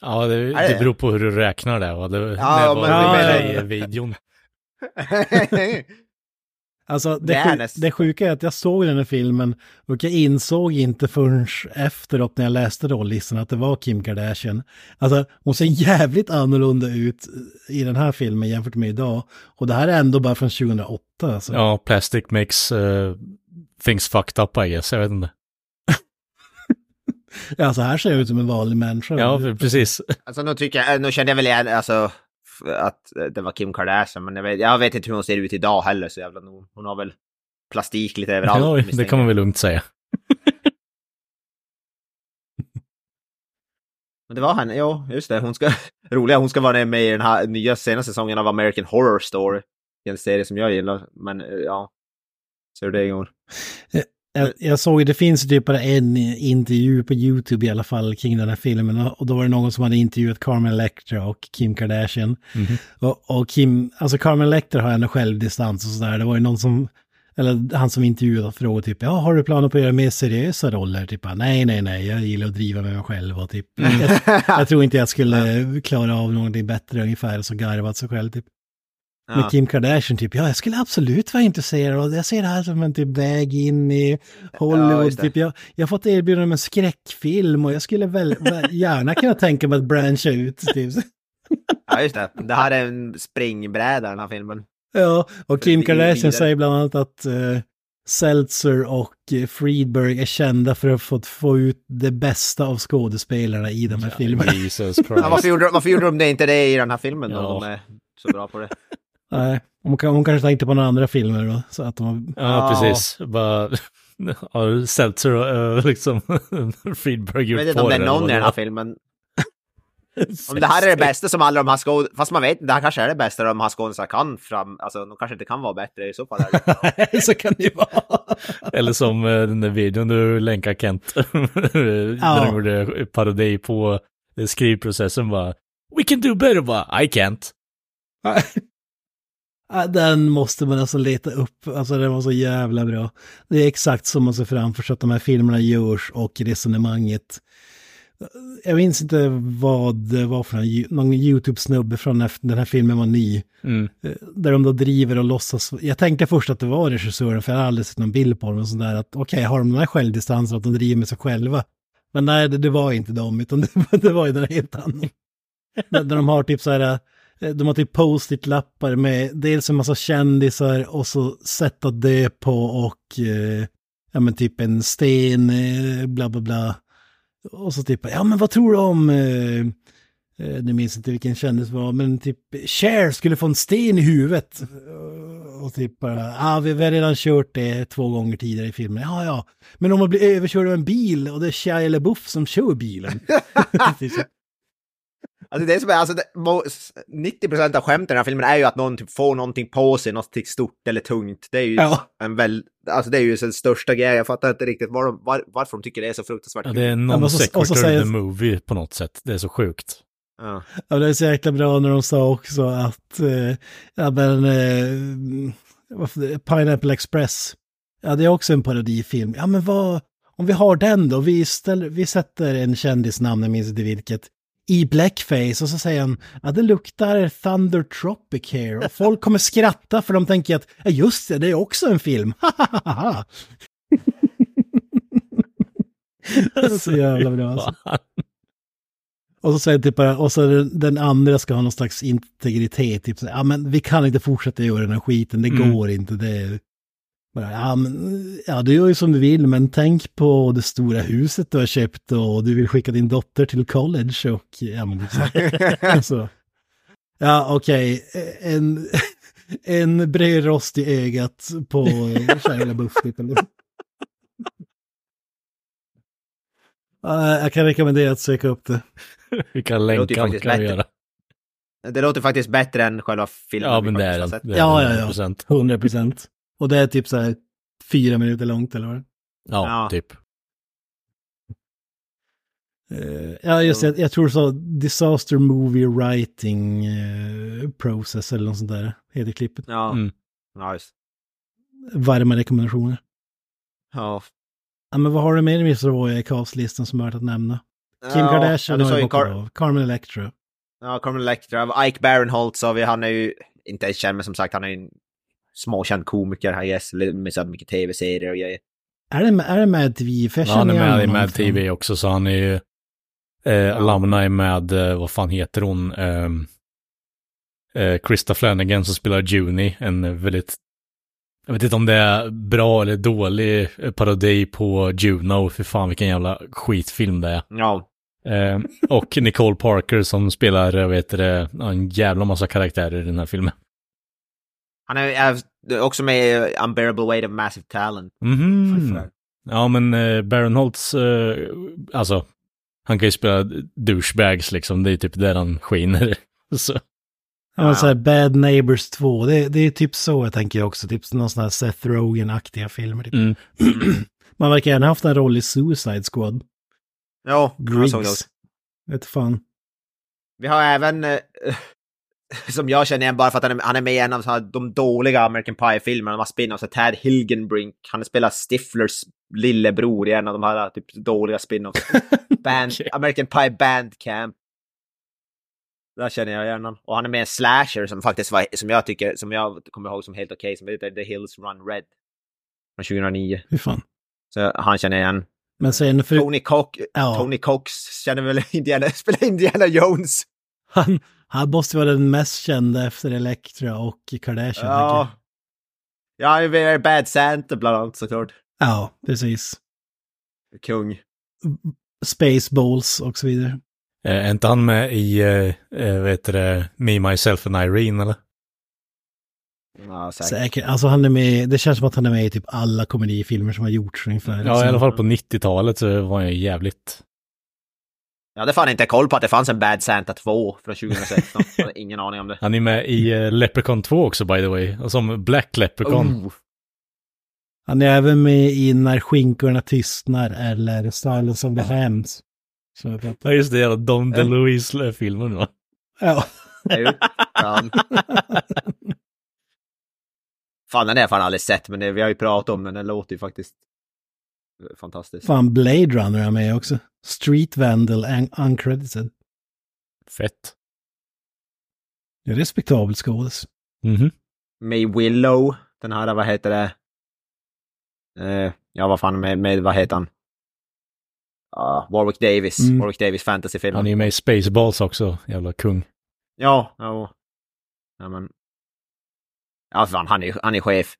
Ja, det, Är det? det beror på hur du räknar det. Va? det Ja, var men det med i videon. Alltså det, Det är sju, näst- det sjuka är att jag såg den här filmen och jag insåg inte förrän efteråt när jag läste rollistan att det var Kim Kardashian. Alltså hon ser jävligt annorlunda ut i den här filmen jämfört med idag. Och det här är ändå bara från 2008. Alltså. Ja, plastic makes uh, things fucked up I guess. Jag vet inte. Alltså här ser jag ut som en vanlig människa. Ja, precis. Alltså nu tycker jag, nu kände jag väl igen, alltså att det var Kim Kardashian, men jag vet, jag vet inte hur hon ser ut idag heller så jävla nog. Hon har väl plastik lite överallt. Ja, det kan man väl lugnt säga. Men det var henne, jo, just det. Hon ska, roliga, hon ska vara med i den här nya senaste säsongen av American Horror Story. En serie som jag gillar, men eh, ja. Så hur det går. Jag, jag såg det finns typ bara en intervju på YouTube i alla fall kring den här filmen. Och då var det någon som hade intervjuat Carmen Electra och Kim Kardashian. Mhm. Och, och Kim, alltså Carmen Electra har ändå självdistans och sådär. Det var ju någon som Eller han som intervjuar frågar typ, ja har du planer på att göra mer seriösa roller? Typ, nej, nej, nej, jag gillar att driva med mig själv och typ, jag, jag tror inte jag skulle klara av någonting bättre ungefär, så garvat sig själv typ. Med Ja. Kim Kardashian typ, ja jag skulle absolut vara intresserad och jag ser det här som en typ väg in i Ja, Hollywood. det. typ, jag, jag har fått erbjudande om en skräckfilm och jag skulle väl, väl gärna kunna tänka mig att branscha ut. Typ. Ja, just det. Det här är en springbräda den här filmen. Ja, och Kim Kardashian säger bland annat att uh, Seltzer och eh, Friedberg är kända för att få, få ut det bästa av skådespelarna i de här filmerna. Jesus Ja, Christ. varför, gjorde, varför gjorde de det inte det i den här filmen då? Ja. De är så bra på det. Nej, hon, hon kanske tänkte på några andra filmer då, så att de har... Ja, Ja. precis. Bara, har Seltzer och liksom Friedberg Jag vet inte om det är någon i den här filmen. Om det här är det bästa som alla de här skåd... Fast man vet det här kanske är det bästa de här skådespelarna kan fram... Alltså, de kanske inte kan vara bättre i så fall. Så kan det ju vara. Eller som eh, den där videon du länkar Kent. Där de gjorde parodi på skrivprocessen bara. We can do better bara, I can't. Den måste man alltså leta upp, alltså den var så jävla bra. Det är exakt som man ser framför sig att de här filmerna görs och resonemanget. Jag minns inte vad det var för någon, någon YouTube-snubbe från när den här filmen var ny. Mm. Eh, Där de då driver och låtsas. Jag tänkte först att det var regissören, för jag har aldrig sett någon bild på dem. och sådär Att okej, har de den här självdistansen att de driver med sig själva? Men nej, det, det var inte dem, utan det, det var ju den helt annan. där, där de har typ så här, de har typ post-it-lappar med dels en massa kändisar och så sätt att dö på och eh, ja men typ en sten, eh, bla bla bla. Och så typ, ja men vad tror du om, eh, eh, nu minns inte vilken kändis det var, men typ Cher skulle få en sten i huvudet. Och typ bara, ja vi vi har redan kört det två gånger tidigare i filmen. Ja, ja. Men om man blir överkörd av en bil och det är Shia LaBeouf som kör bilen. Så. Alltså det som är, alltså det, mo- 90% av skämten i den här filmen är ju att någon typ får någonting på sig, något stort eller tungt. Det är ju Ja. en väl, alltså det är ju den största grejen. Jag fattar inte riktigt var de, var, varför de tycker det är så fruktansvärt Ja, det är Ja, non och så- sequitur säger- the movie på något sätt. Det är så sjukt. Ja. Ja, det är så jäkla bra när de sa också att, eh, ja men, eh, varför, Pineapple Express, ja det är också en parodifilm. Ja men vad, om vi har den då, vi, ställer, vi sätter en kändisnamn, jag minns inte vilket, i blackface och så säger han, ja det luktar Thunder Tropic här och folk kommer skratta för de tänker att, ja just det, det är också en film. så jävla bra alltså. Och så säger typ bara, och så den, den andra ska ha någon slags integritet, typ så, ja men vi kan inte fortsätta göra den här skiten, det Mm. går inte, det är bara, ja men, ja du gör ju som du vill, men tänk på det stora huset du har köpt och du vill skicka din dotter till college och, ja men så. så. Ja okej, en, en brödrost i ögat på Shia LaBeouf Jag kan rekommendera att söka upp det. Ju länkar faktiskt kan vi bättre. göra? Det låter faktiskt bättre än själva filmen. Ja, vi men det är det. Ja, ja, ja. 100%. 100 procent. Och det är typ så här fyra minuter långt eller vad det Ja, Ja. typ. Eh, Ja, just det. Jag, jag tror så. Disaster Movie Writing eh, Process eller något sånt där heter klippet. Ja, Mm. just. Varma rekommendationer. Ja. Ja, men vad har du mer i Savoy i castlistan som är värt att nämna? Kim ja, Kardashian ja, har ju Car- av. Carmen Electra. Ja, Carmen Electra, Ike Barinholtz har vi, han är ju inte ens känd, men som sagt han är ju en småkänd komiker, I guess, med så mycket tv-serier och grejer. Är det, är det Mad TV? För jag Ja, han är med i Mad TV också, så han är ju eh, alumni med, eh, vad fan heter hon? Ehm, eh, Krista Flanagan som spelar Juni, en väldigt, jag vet inte om det är bra eller dålig eh, parodi på Juno, för fan vilken jävla skitfilm det är. Ja, Eh, och Nicole Parker som spelar, eh, vad heter det, en jävla massa karaktärer i den här filmen. Han är, är också med i Unbearable Weight of Massive Talent. Mhm. Ja, men eh, Baron Holtz, eh, alltså, han kan ju spela douchebags liksom, det är typ där han skiner. Så. Ja, men så här Bad Neighbors 2, det, det är typ så jag tänker också, typ någon sån här Seth Rogen-aktiga filmer. Typ. Mm. Man verkar gärna haft en roll i Suicide Squad. Ja, jag såg det Griggs. också. Vet fan. Vi har även, eh, som jag känner igen bara för att han är, han är med i en av här, de dåliga American Pie-filmerna, de har spin-offs, Tad Hilgenbrink, han spelar Stiflers lillebror i en av de här typ dåliga spin-offs. Band, Okej. American Pie Bandcamp. Där känner jag igen honom. Och han är med i en slasher som faktiskt var, som jag tycker, som jag kommer ihåg som helt okej, som heter The Hills Run Red. Från 2009. Hur fan. Så han känner jag igen. Men sen för Tony, Cox, Ja. Tony Cox känner väl Indiana, spelar Indiana Jones. han, han måste vara den mest kända efter Elektra och Kardashian. Ja. Ja, han är Bad Santa bland annat såklart. ja, precis. Kung. Spaceballs och så vidare. Eh, Är inte han med i, eh, eh, vad heter det, Me, Myself and Irene eller? Ja, säkert. Säkert. Alltså han är med, det känns som att han är med i typ alla komedifilmer som har gjorts ungefär. Ja, i alla fall på 90-talet så var han ju jävligt... Jag hade fan inte koll på att det fanns en Bad Santa 2 från 2016. Jag hade ingen aning om det. Han är med i eh, Leprechaun 2 också by the way, och som Black Leprechaun. Oh. Han är även med i När skinkorna tystnar eller Silence of the Hams. Ja, just det, Dom DeLuise-filmen va? Ja. Fan, den har jag fan aldrig sett, men det, vi har ju pratat om den. Den låter ju faktiskt fantastisk. Fan, Blade Runner är med också. Street Vandal un- uncredited. Fett. Det är respektabelt skådis. Mhm. May Willow, den här, vad heter det? Eh, ja, vad fan med, med vad heter han? Ja, Warwick Davis. Mm. Warwick Davis fantasyfilm. Han är ju med i Spaceballs också, jävla kung. Ja, ja. Ja, men... Ja, fan, han är, han är chef.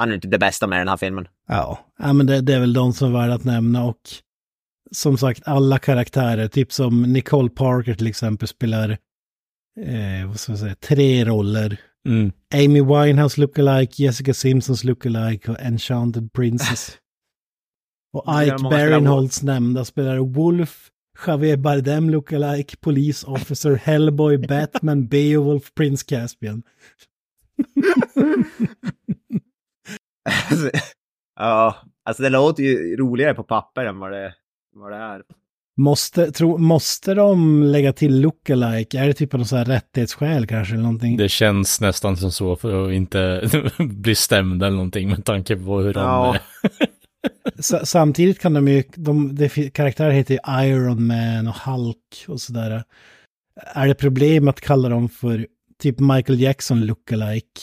Han är inte det bästa med den här filmen. Ja, ja men det, det är väl de som är värda att nämna och som sagt alla karaktärer, typ som Nicole Parker till exempel spelar eh, vad ska jag säga, tre roller. Mm. Amy Winehouse lookalike, Jessica Simpsons lookalike och Enchanted Princess. Och Ike Barinholtz nämnda spelar Wolf, Javier Bardem lookalike, Police Officer, Hellboy, Batman, Beowulf, Prince Caspian. ja, alltså det låter ju roligare på papper än vad det, vad det är. Måste, tro, måste de lägga till lookalike? Är det typ av någon sån här rättighetsskäl kanske eller någonting? Det känns nästan som så för att inte bli stämd eller någonting med tanke på hur de... Ja. S- samtidigt kan de ju, de, fi- karaktärer heter ju Iron Man och Hulk och sådär. Är det problem att kalla dem för typ Michael Jackson lookalike?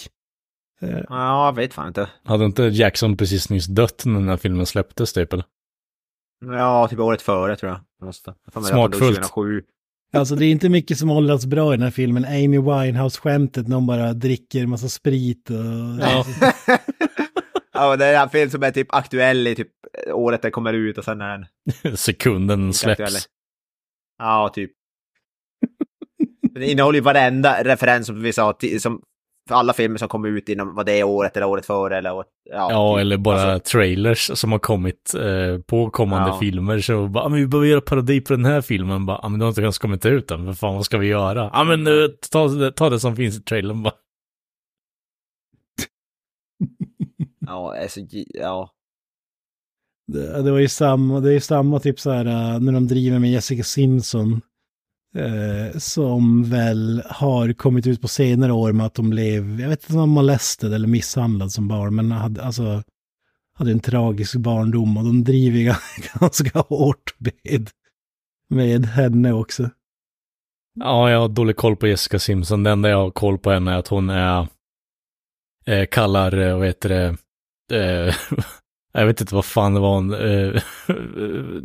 Eh, Ja, jag vet fan inte. Hade inte Jackson precis nyss dött när den här filmen släpptes typ eller? Ja, typ året före tror jag. Smakfullt. 2007. Alltså det är inte mycket som åldrats bra i den här filmen. Amy Winehouse-skämtet när hon bara dricker massa sprit och... Ja. ja, det är en film som är typ aktuell i typ året den kommer ut och sen är den Sekunden den inte aktuell. släpps. Ja, typ. Det innehåller ju varenda referens som vi sa, som för alla filmer som kommer ut inom vad det är året eller året före eller året, ja, Ja, typ. eller bara Alltså, trailers som har kommit eh, på kommande Ja. filmer. Så bara, "Ah, men vi behöver göra parodi på den här filmen. Bara, ah, men det har inte ens kommit ut än. Vad fan, vad ska vi göra? Ja, men eh, ta, det- ta det som finns i trailern bara. ja, alltså, ja. Det, det var ju samma, det är samma typ så här äh, när de driver med Jessica Simpson. Eh, som väl har kommit ut på senare år med att de blev, jag vet inte om de var molested eller misshandlad som barn, men hade, alltså, hade en tragisk barndom och de driver ganska hårt med, med henne också. Ja, jag har dålig koll på Jessica Simpson. Det enda jag har koll på henne är att hon är, eh, kallar, eh, vad heter det, eh, jag vet inte vad fan det var, en, eh,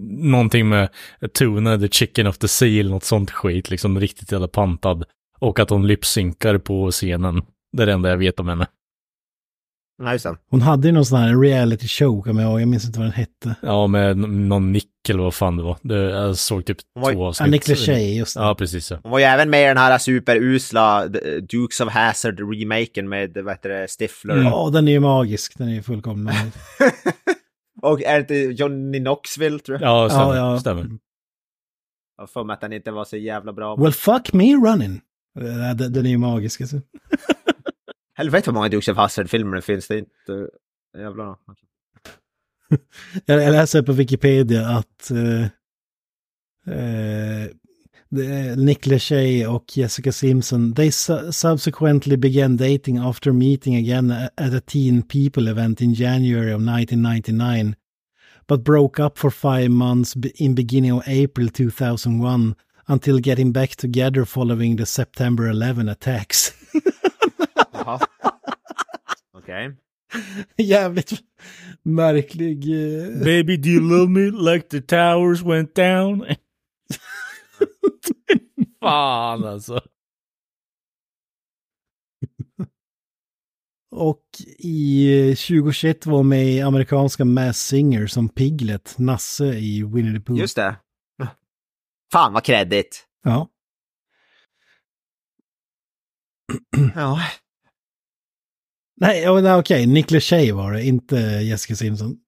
någonting med Tuna, the chicken of the sea, eller något sånt skit, liksom riktigt jävla pantad. Och att hon lypsynkar på scenen. Det är det enda jag vet om henne. Nej, just det. Hon hade ju någon sån här reality show, kommer jag ihåg, jag minns inte vad den hette. Ja, med någon nick eller vad fan det var. Det, jag såg typ var- två avsnitt. Nick Lachey, just det. Ja, precis ja. Hon var ju även med i den här superusla The Dukes of Hazzard-remaken med, vad heter det, Stifler. Mm. Ja, den är ju magisk, den är ju fullkomlig. Och är det inte Johnny Knoxville, tror jag? Ja, stämmer. ja, ja. stämmer. Jag för mig att den inte var så jävla bra. Well, fuck me running. Eh, Den, den är ju magisk alltså. Helvete vad många Dukes of Hazzard-filmer det finns. Det är inte... Jävlar. Jag, läser på Wikipedia att eh, eh, Nick Lachey och Jessica Simpson, they su subsequently began dating after meeting again at a Teen People event in January of 1999, but broke up for five months in beginning of April 2001 until getting back together following the September 11 attacks. Jaha. Okej. Jävligt märklig... eh, Baby, do you love me like the towers went down? Fan alltså. Och i eh, 2021 var med i amerikanska Mass Singer som Piglet, Nasse i Winnie the Pooh. Just det. Fan vad kreddigt. Ja. Ja. Nej, ja, nej, okej, Nick Lachey var det, inte Jessica Simpson.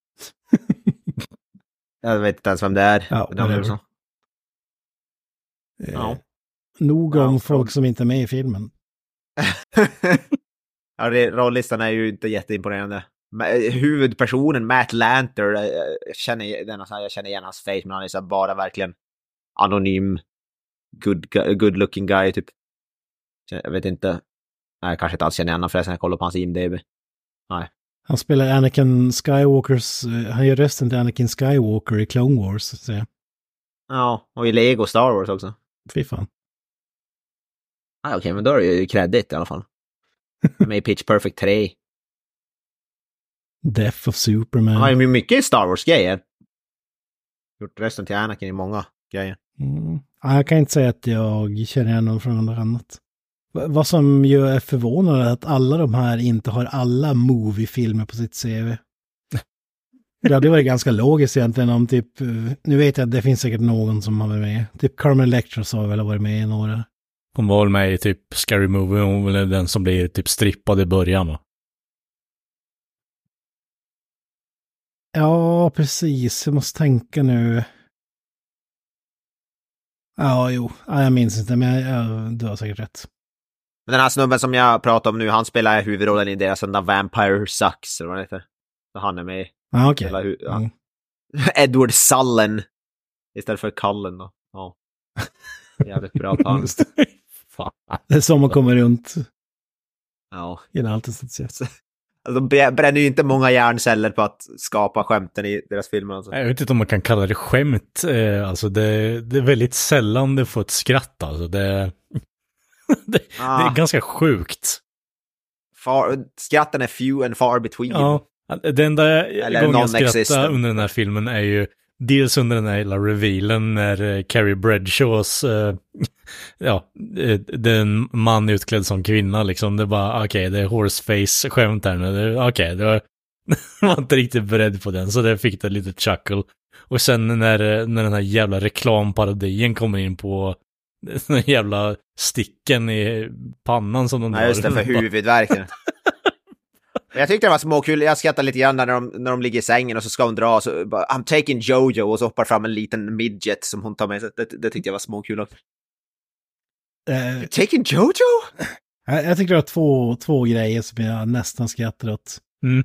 Jag vet inte ens vem det är. Ja, Det är så. Eh, Ja. Nog Ja, om från- folk som inte är med i filmen. ja, rollistan är ju inte jätteimponerande. Eh, Huvudpersonen, Matt Lanter, eh, jag känner, den, jag känner igen hans face, men han är så bara verkligen anonym, good, good looking guy typ. Jag vet inte. Nej, kanske inte alls känner igen honom förresten, jag kollar på hans IMDB. Han spelar Anakin Skywalkers, eh, han gör rösten till Anakin Skywalker i Clone Wars. Så jag, Ja, och i Lego Star Wars också. fy fan. Ah, Okej, men då är det ju kreddigt i alla fall. Med i Pitch Perfect 3. Death of Superman. Han har ju mycket Star Wars-grejer. Gjort rösten till Anakin i många grejer. Mm. Ja, Jag kan inte säga att jag känner igen någon från något annat. Va- Vad som ju är förvånande är att alla de här inte har alla movie-filmer på sitt CV. Det hade varit ganska logiskt egentligen om typ, nu vet jag att det finns säkert någon som har varit med. Typ Carmen Electra så har väl varit med i några. Hon var väl med i typ Scary Movie, hon var väl den som blir typ strippad i början va? Ja, precis. Jag måste tänka nu. Ja, jo. Ja, jag minns inte, men jag, jag, du har säkert rätt. Men den här snubben som jag pratar om nu, han spelar huvudrollen i deras där Vampire Sucks, eller vad det heter. Så han är med. Okej. Spelar hu- ja. Mm. Edward Sullen. Istället för Cullen då. Ja. Jävligt bra. Fan. Det är som man kommer runt Ja. sätt. Alltså, de brä- bränner ju inte många hjärnceller på att skapa skämten i deras filmer. Alltså. Jag vet inte om man kan kalla det skämt. Eh, alltså det, det är väldigt sällan det får ett skratt alltså. Det, det, det Ah. är ganska sjukt. Far, skratten är few and far between. Ja, det enda Eller gången jag skrattar under den här filmen är ju dels under den här hela revealen när eh, Carrie Bradshaws, eh, ja, eh, det är en man utklädd som kvinna liksom. Det bara, okej, det är horseface-skämt här nu. Det- Okej, det var, jag var inte riktigt beredd på den, så det fick det lite chuckle. Och sen när, när den här jävla reklamparodin kommer in på den jävla sticken i pannan som de Nej, just det, för huvudvärken. Jag tyckte det var småkul, jag skrattade lite grann när de, när de ligger i sängen och så ska hon dra så bara, I'm taking Jojo och så hoppar fram en liten midget som hon tar med sig. Det, det tyckte jag var småkul också. Eh, Taking Jojo? jag, jag tycker det var två, två grejer som jag nästan skrattar åt. Mm.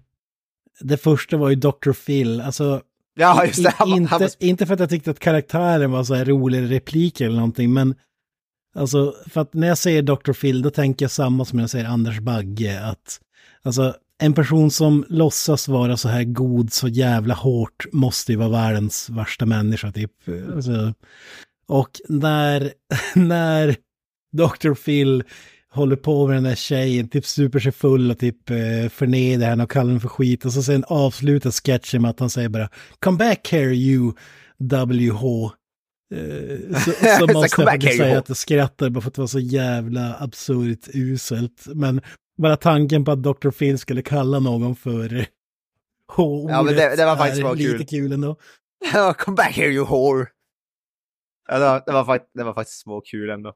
Det första var ju Dr. Phil. Alltså, Ja, just det. Han, inte, han var, inte för att jag tyckte att karaktären var så här rolig replik eller någonting, men alltså för att när jag säger Dr. Phil då tänker jag samma som när jag säger Anders Bagge, att alltså en person som låtsas vara så här god så jävla hårt måste ju vara världens värsta människa typ. Alltså, och när, när Dr. Phil håller på med den där tjejen, typ super sig full och typ eh, förnedrar henne och kallar henne för skit. Och så sen avslutar sketchen med att han säger bara Come back here you WH. Eh, så, så Så, måste "Come jag back faktiskt here, säga you." att jag skrattar bara för att det var så jävla absurt uselt. Men bara tanken på att Dr. Phil skulle kalla någon för H Ja, men det- det var faktiskt bara lite kul. kul ändå. Come back here you whore! Ja, det, var, det, var, det var faktiskt småkul ändå.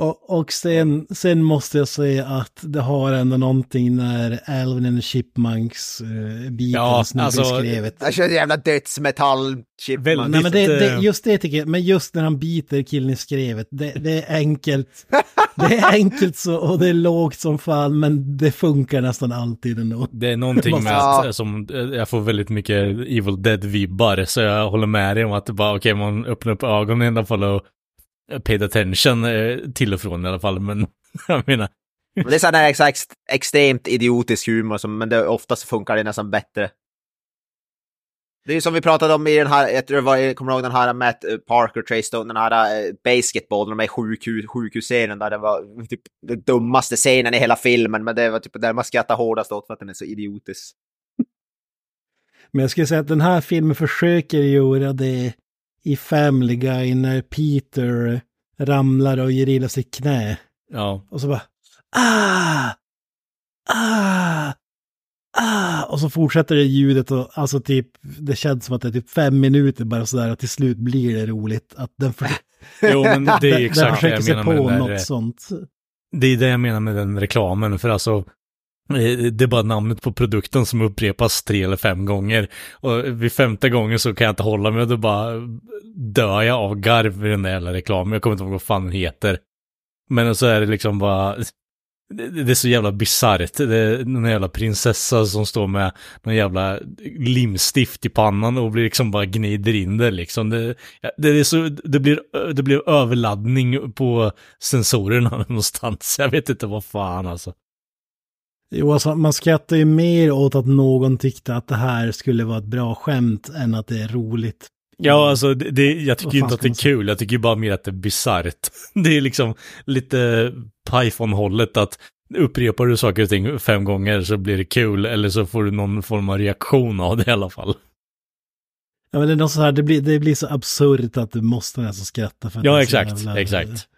Och, och sen, sen måste jag säga att det har ändå någonting när Alvin and the Chipmunks uh, biten Ja, alltså, Jag skrevet. kör Alltså, jävla dödsmetall chip. Väldigt- Nej men det, det, just det tycker jag, men just när han biter killen i skrevet, det, det är enkelt. Det är enkelt så, och det är lågt som fan, men det funkar nästan alltid ändå. Det är någonting med att som, jag får väldigt mycket Evil Dead-vibbar, så jag håller med dig om att det bara, okej, man öppnar upp ögonen i alla fall och paid attention eh, till och från i alla fall, men jag menar, Men det är sån här exakt, extremt idiotisk humor, som, men det, oftast funkar det nästan bättre. Det är ju som vi pratade om i den här, jag tror det var, kommer ihåg den här Matt eh, Parker, Trace Stone, den här uh, basketball, de är i sjukhus, sjukhusscenen där det var typ den dummaste scenen i hela filmen, men det var typ där man skrattar hårdast åt för att den är så idiotisk. Men jag skulle säga att den här filmen försöker göra det i Family Guy när Peter ramlar och ger illa sitt knä. ja. Och så bara ah, ah, ah. Och så fortsätter det ljudet och alltså typ, det känns som att det är typ fem minuter bara sådär och till slut blir det roligt. Att den, för, Jo, men det är exakt det jag sig menar på med den där, något sånt. Det är det jag menar med den reklamen, för alltså det är bara namnet på produkten som upprepas tre eller fem gånger. Och vid femte gången så kan jag inte hålla mig och då bara dör jag av garv i den där jävla reklamen. Jag kommer inte ihåg vad fan den heter. Men så är det liksom bara, det, är så jävla bisarrt. Det är någon jävla prinsessa som står med någon jävla limstift i pannan och blir liksom bara gnider in det liksom. Det, det, är så, det, blir, det blir överladdning på sensorerna någonstans. Jag vet inte vad fan alltså. Jo, alltså, man skrattar ju mer åt att någon tyckte att det här skulle vara ett bra skämt än att det är roligt. Ja, alltså det, det, jag tycker ju inte att det är kul, jag tycker bara mer att det är bisarrt. Det är liksom lite Python-hållet att upprepar du saker och ting fem gånger så blir det kul, eller så får du någon form av reaktion av det i alla fall. Ja, men det är något så här, det blir, det blir så absurt att du måste nästan skratta för att Ja, exakt, jävla, exakt.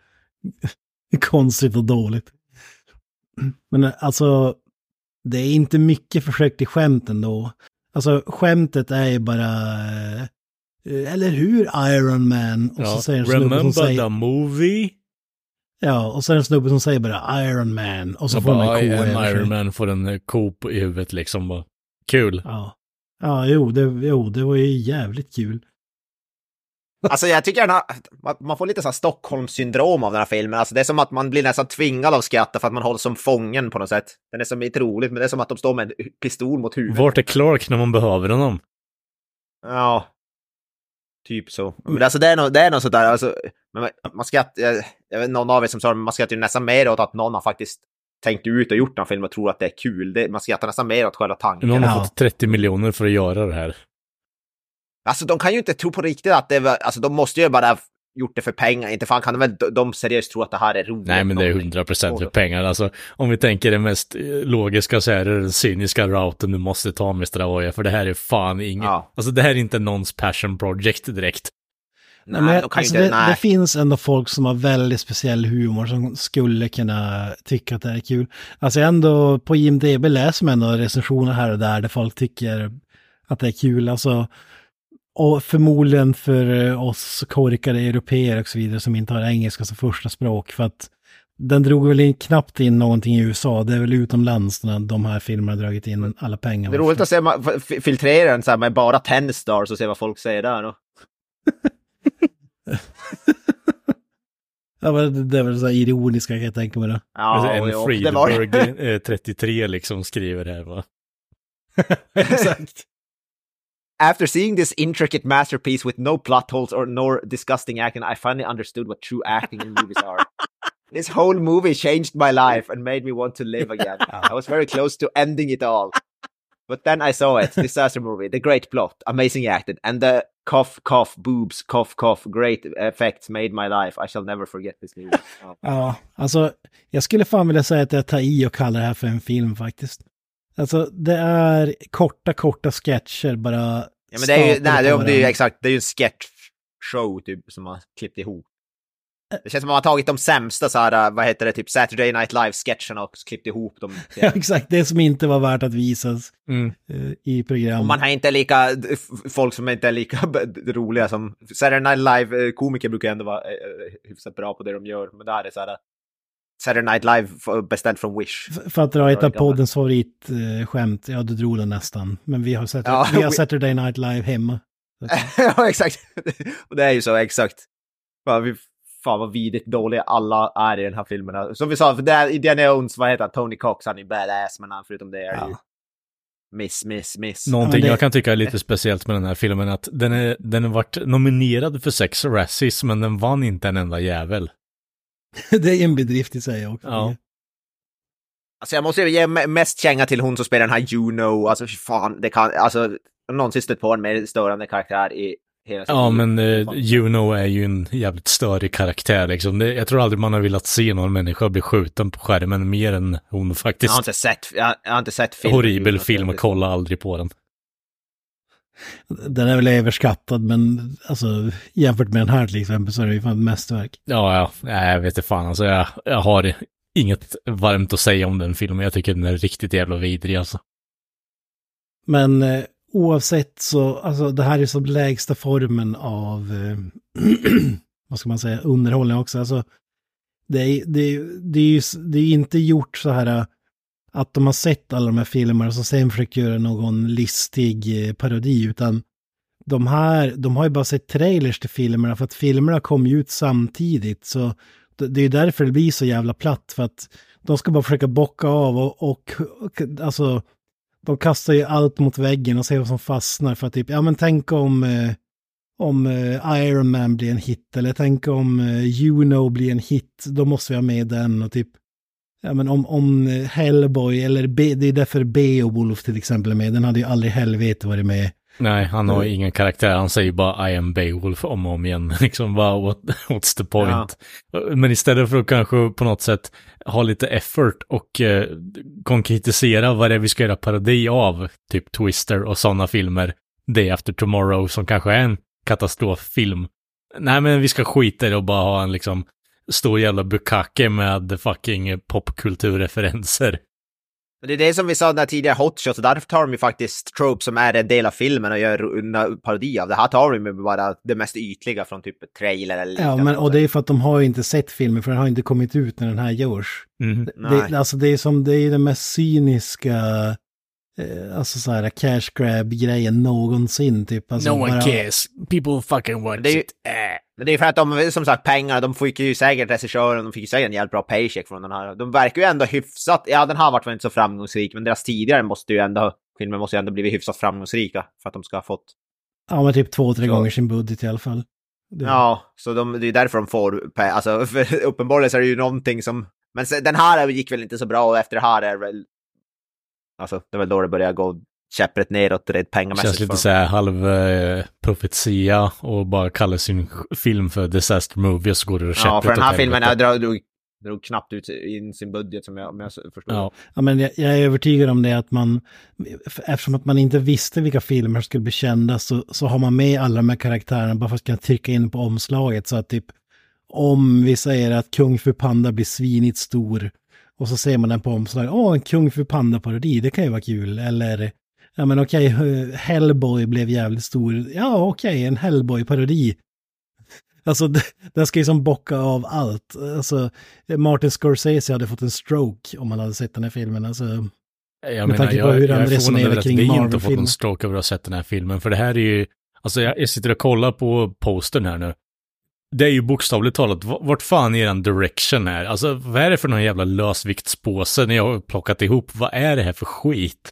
Konstigt och dåligt. Men eh, alltså, det är inte mycket försök till skämt ändå. Alltså, skämtet är ju bara, eh, eller hur Iron Man? Och Ja. så säger en snubbe som säger, the movie? ja, och så är det en snubbe som säger bara Iron Man. Och så Så får man bara, en I ko am sig. Iron Man får en eh, ko på- i huvudet liksom bara. Kul. Ja. Ja, jo det, jo, det var ju jävligt kul. Alltså jag tycker den här, man- får lite så här Stockholmssyndrom av den här filmen. Alltså det är som att man blir nästan tvingad av skratta för att man hålls som fången på något sätt. Den är som inte roligt, men det är som att de står med en pistol mot huvudet. Vart är Clark när man behöver honom? Ja. Typ så. Men alltså det är nog, det är nog sådär, alltså, men man, skrattar, jag, jag vet någon av er som sa det, men man skrattar ju nästan mer åt att någon har faktiskt tänkt ut och gjort en film och tror att det är kul. Det, man skrattar nästan mer åt själva tanken. Någon har fått 30 miljoner för att göra det här. Alltså de kan ju inte tro på riktigt att det var, alltså de måste ju bara ha gjort det för pengar. Inte fan kan de väl de seriöst tro att det här är roligt. Nej, men det är någonting. 100% för pengar. Alltså, om vi tänker det mest eh, logiska så är det den cyniska routen du måste ta med Stravoja, för det här är fan inget. Ja. Alltså det här är inte någons passion project direkt. Nej, men, de kan alltså, inte, det, nej. det finns ändå folk som har väldigt speciell humor som skulle kunna tycka att det är kul. Alltså ändå på IMDB läser man ändå recensioner här och där där folk tycker att det är kul. Alltså, och förmodligen för eh, oss korkade europeer och så vidare som inte har engelska som första språk. För att den drog väl in, knappt in någonting i USA. Det är väl utomlands när de här filmerna har dragit in alla pengar. Det är roligt att se, man f- filtrera den så här med bara 10 stars och se vad folk säger där. då. Ja, men det, det är väl så här ironiska kan jag tänka mig. Då. Ja, alltså, en. Friedberg eh, 33 liksom skriver här va. Exakt. After seeing this intricate masterpiece with no plot holes or nor disgusting acting, I finally understood what true acting in movies are. This whole movie changed my life and made me want to live again. Oh. I was very close to ending it all. But then I saw it, disaster movie, the great plot, amazing acting, and the cough, cough, boobs, cough, cough, great effects made my life. I shall never forget this movie. Ja. Ja, alltså jag skulle fan vilja säga att jag tar i och kallar det här för en film faktiskt. Alltså det är korta, korta sketcher bara. Ja, men det är ju, nej, det, är- det är ju exakt, det är ju en sketch-show typ som man klippt ihop. Det känns som att man har tagit de sämsta så här, vad heter det, typ Saturday Night Live-sketcherna och klippt ihop dem. Ja, exakt, det som inte var värt att visas Mm. eh, i program. Och man har inte lika, folk som inte är lika roliga som Saturday Night Live-komiker brukar ändå vara eh, eh, hyfsat bra på det de gör. Men där är så här, Saturday Night Live beställt från Wish. För att dra ett av poddens favoritskämt, ja du drog den nästan. Men vi har, sett, Ja, vi har Saturday Night Live hemma. ja, exakt. Och det är ju så, exakt. Fan, vi, fan vad vidrigt dåliga alla är i den här filmen. Som vi sa, för det är Indiana Jones, vad heter han, Tony Cox, han är badass, men han förutom det är det ju... Ja. Miss, miss, miss. Någonting Ja, det- jag kan tycka är lite speciellt med den här filmen är att den är, den har varit nominerad för sex Razzies, men den vann inte en enda jävel. det är en bedrift i sig också. Ja. Alltså jag måste ju ge me- mest känga till hon som spelar den här Juno, alltså fan, det kan, alltså, jag någonsin stött på en mer störande karaktär i hela sitt Ja, men eh. Juno är ju en jävligt störig karaktär liksom. Det, jag tror aldrig man har velat se någon människa bli skjuten på skärmen mer än hon Jag faktiskt. har inte sett, jag, jag har inte sett filmen. Horribel film och kolla aldrig på den. Den är väl överskattad, men alltså jämfört med den här till exempel så är det ju fan ett mästerverk. Ja, ja, jag vet inte fan alltså. Jag, jag har inget varmt att säga om den filmen. Jag tycker den är riktigt jävla vidrig alltså. Men eh, oavsett så, alltså det här är så lägsta formen av, eh, vad ska man säga, underhållning också. Alltså, det är, det, det är ju det är inte gjort så här eh, att de har sett alla de här filmerna som sen försökt göra någon listig eh, parodi, utan de här, de har ju bara sett trailers till filmerna för att filmerna kom ju ut samtidigt. Så det, är ju därför det blir så jävla platt, för att de ska bara försöka bocka av och, och, och alltså de kastar ju allt mot väggen och ser vad som fastnar för att typ, ja men tänk om, eh, om eh, Iron Man blir en hit eller tänk om eh, Juno blir en hit, då måste vi ha med den och typ, ja men om, om Hellboy eller B, det är därför Beowulf till exempel är med, den hade ju aldrig helvete varit med. Nej, han har Mm. ingen karaktär. Han säger bara I am Beowulf om och om igen. Liksom bara what, what's the point? Men istället för att kanske på något sätt ha lite effort och eh, konkretisera vad det är vi ska göra parodi av, typ Twister och sådana filmer, Day After Tomorrow som kanske är en katastroffilm. Nej, men vi ska skita i det och bara ha en liksom stor jävla bukake med fucking popkulturreferenser. Men Det är det som vi sa där tidigare, Hot Shots, och därför tar de ju faktiskt tropes som är en del av filmen och gör en parodi av det. Här tar de ju bara det mest ytliga från typ trailer eller Ja, men och det är för att de har ju inte sett filmen för den har inte kommit ut när den här görs. Nej. Det, alltså det är som, det är den mest cyniska, eh, alltså så här cash grab grejen någonsin typ. Alltså bara- cares. People fucking watch Det it. Äh. Men det är för att de, som sagt, pengarna, de fick ju säkert regissören, de fick ju säkert en jävligt bra paycheck från den här. De verkar ju ändå hyfsat, ja den här varit väl inte så framgångsrik, men deras tidigare måste ju ändå, filmen måste ju ändå blivit hyfsat framgångsrika för att de ska ha fått. Ja, men typ två, tre Så. gånger sin budget i alla fall. Det- Ja, så de, det är därför de får, alltså för uppenbarligen så är det ju någonting som, men den här gick väl inte så bra och efter det här är det väl, alltså det är väl då det börjar gå käpprätt neråt rent pengamässigt. Känns lite så här halv eh, profetia och bara kalla sin film för Disaster Movie och så går det Ja, käpprätt för den här filmen jag drog, drog, drog knappt ut in sin budget som jag, jag förstår. Ja, Ja, men jag, jag är övertygad om det att man, eftersom att man inte visste vilka filmer som skulle bli kända så, så har man med alla de här karaktärerna bara för att kunna trycka in på omslaget. Så att typ, om vi säger att Kung Fu Panda blir svinigt stor och så ser man den på omslaget, åh, en Kung Fu Panda-parodi, det kan ju vara kul. Eller, ja men okej, eh, Hellboy blev jävligt stor, ja okej, en Hellboy-parodi. Alltså, den ska ju som bocka av allt. Alltså, Martin Scorsese hade fått en stroke om han hade sett den här filmen. Alltså, jag Med tanke menar, på jag, hur jag han är resonerar över att kring vi inte har fått en stroke över att ha sett den här filmen, för det här är ju, alltså jag, jag sitter och kollar på postern här nu. Det är ju bokstavligt talat, vart fan är den direction är? Alltså vad är det för någon jävla lösviktspåse ni har plockat ihop? Vad är det här för skit?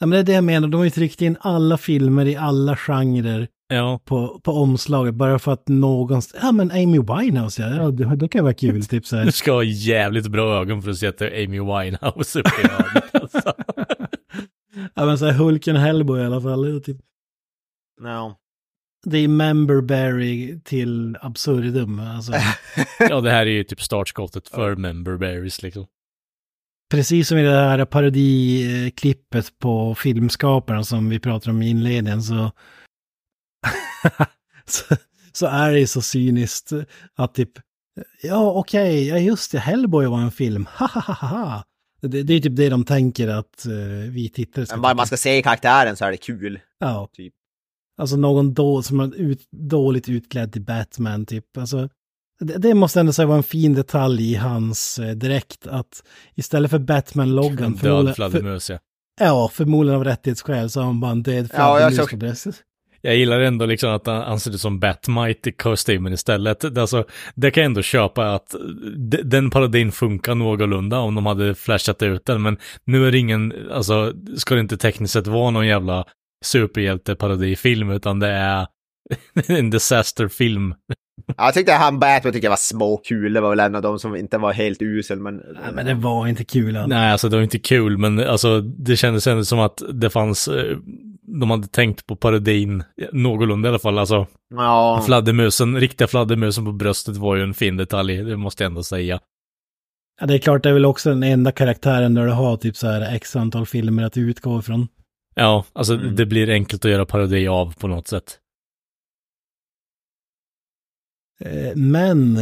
Ja, men det är det jag menar, de har ju tryckt in alla filmer i alla genrer Ja, på, på omslaget bara för att någon, ja men Amy Winehouse, ja, ja det, det kan vara kul, typ så du här. ska ha jävligt bra ögon för att se att det är Amy Winehouse uppe i hörnet. Alltså. Ja men så här Hulken Hellboy i alla fall. Typ. No. Det är memberberry till absurdum. Alltså, Ja, det här är ju typ startskottet för Member Berries liksom. Precis som i det här parodiklippet på filmskaparna som vi pratar om i inledningen så, så, så är det ju så cyniskt att typ, ja okej, ja just det, Hellboy var en film, ha ha ha ha. Det, det är typ det de tänker att uh, vi tittare ska Men bara man ska se karaktären så är det kul. Ja. Typ. Alltså någon då, som är ut, dåligt utklädd till Batman typ. Alltså, det, det måste ändå säga vara en fin detalj i hans eh, direkt att istället för Batman-loggan, En död fladdermus, ja. ja, förmodligen av rättighetsskäl så har han bara en död Ja, jag fladdermus såg- på bröstet. jag gillar ändå liksom att han, han ser ut som Batmite i kostymen istället. Det, alltså, det kan jag ändå köpa att de, den parodin funkar någorlunda om de hade flashat ut den, men nu är det ingen, alltså, ska det inte tekniskt sett vara någon jävla superhjälte-parodifilm, utan det är en disasterfilm. Jag tyckte han Batman tyckte jag var småkul. Det var väl en av de som inte var helt usel, men... Nej, men det var inte kul alls. Nej, alltså det var inte kul, men alltså det kändes ändå som att det fanns, eh, de hade tänkt på parodin någorlunda i alla fall. Alltså Ja, fladdermusen, riktiga fladdermusen på bröstet var ju en fin detalj, det måste jag ändå säga. Ja, det är klart, det är väl också den enda karaktären där du har typ så här x antal filmer att utgå ifrån. Ja, alltså Mm. det blir enkelt att göra parodi av på något sätt. Men,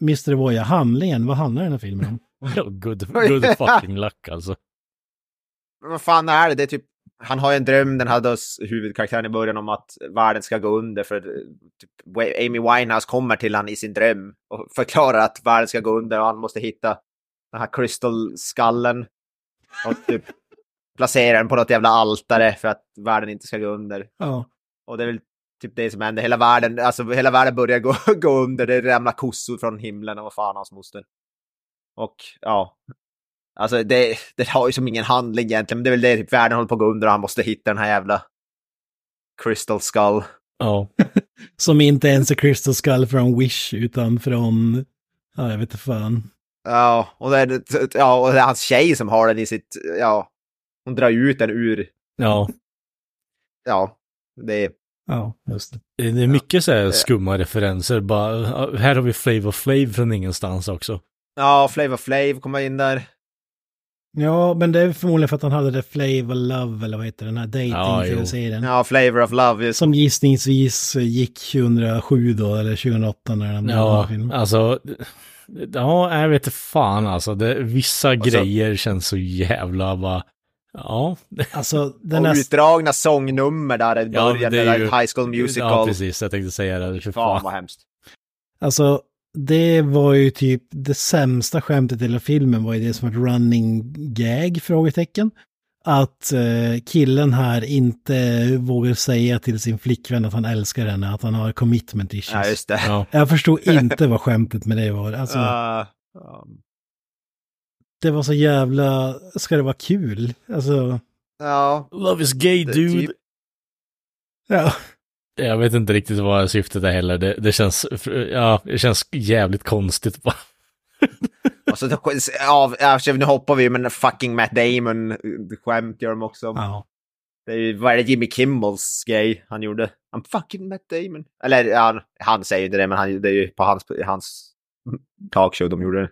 Mr. Voya, handlingen, vad handlar den här filmen om? Good, good fucking luck alltså. Vad fan är det? Det är typ... Han har ju en dröm, den hade oss huvudkaraktären i början om att världen ska gå under för eh, typ, Amy Winehouse kommer till han i sin dröm och förklarar att världen ska gå under och han måste hitta den här crystal-skallen och typ placera den på något jävla altare för att världen inte ska gå under. Ja. Och det är väl typ det som händer. Hela världen, alltså hela världen börjar gå, gå under. Det ramlar kossor från himlen och vad fan hans moster. Och ja. Alltså det, det har ju som ingen handling egentligen. Men det är väl det typ världen håller på att gå under och han måste hitta den här jävla Crystal Skull. Ja, Som inte ens är Crystal Skull från Wish, utan från, ja jag vet inte fan. Ja, och det är, ja, och det är hans tjej som har den i sitt, ja. Hon drar ut den ur, ja. ja. Det är, Ja, just det. Det är mycket så här skumma referenser, bara, ja, här har vi Flavor Flav från ingenstans också. ja, Flavor Flav kommer in där. Ja, men det är förmodligen för att han hade det Flavor Love, eller vad heter den här Ja, dating-serien. Ja, Flavor of Love. Just. Som gissningsvis gick 2007 då, eller 2008 när den Ja, filmen. alltså, ja, jag vet fan alltså, det, vissa så- grejer känns så jävla bara, ja. Alltså, den Och är... utdragna sångnummer där i Ja, början, det är där ju- High School Musical. Ja, precis, jag tänkte säga det. För Fan fan. vad hemskt. Alltså, det var ju typ det sämsta skämtet i hela filmen var ju det som ett running gag, frågetecken. Att eh, killen här inte vågar säga till sin flickvän att han älskar henne, att han har commitment issues. Ja, just det. Ja. Jag förstod inte vad skämtet med det var. Alltså, Uh, um, det var så jävla, ska det vara kul? Alltså, ja, Love is gay det- dude. typ. ja. Jag vet inte riktigt vad syftet är heller. Det, det känns, ja, det känns jävligt konstigt bara. Och så, ja, ja, nu hoppar vi, men fucking Matt Damon, eh, skämt gör de också. ja. Det är ju, vad är det Jimmy Kimmels grej han gjorde? I'm fucking Matt Damon. Eller ja, han, han säger inte det, men han, det är ju på hans, hans talkshow de gjorde det.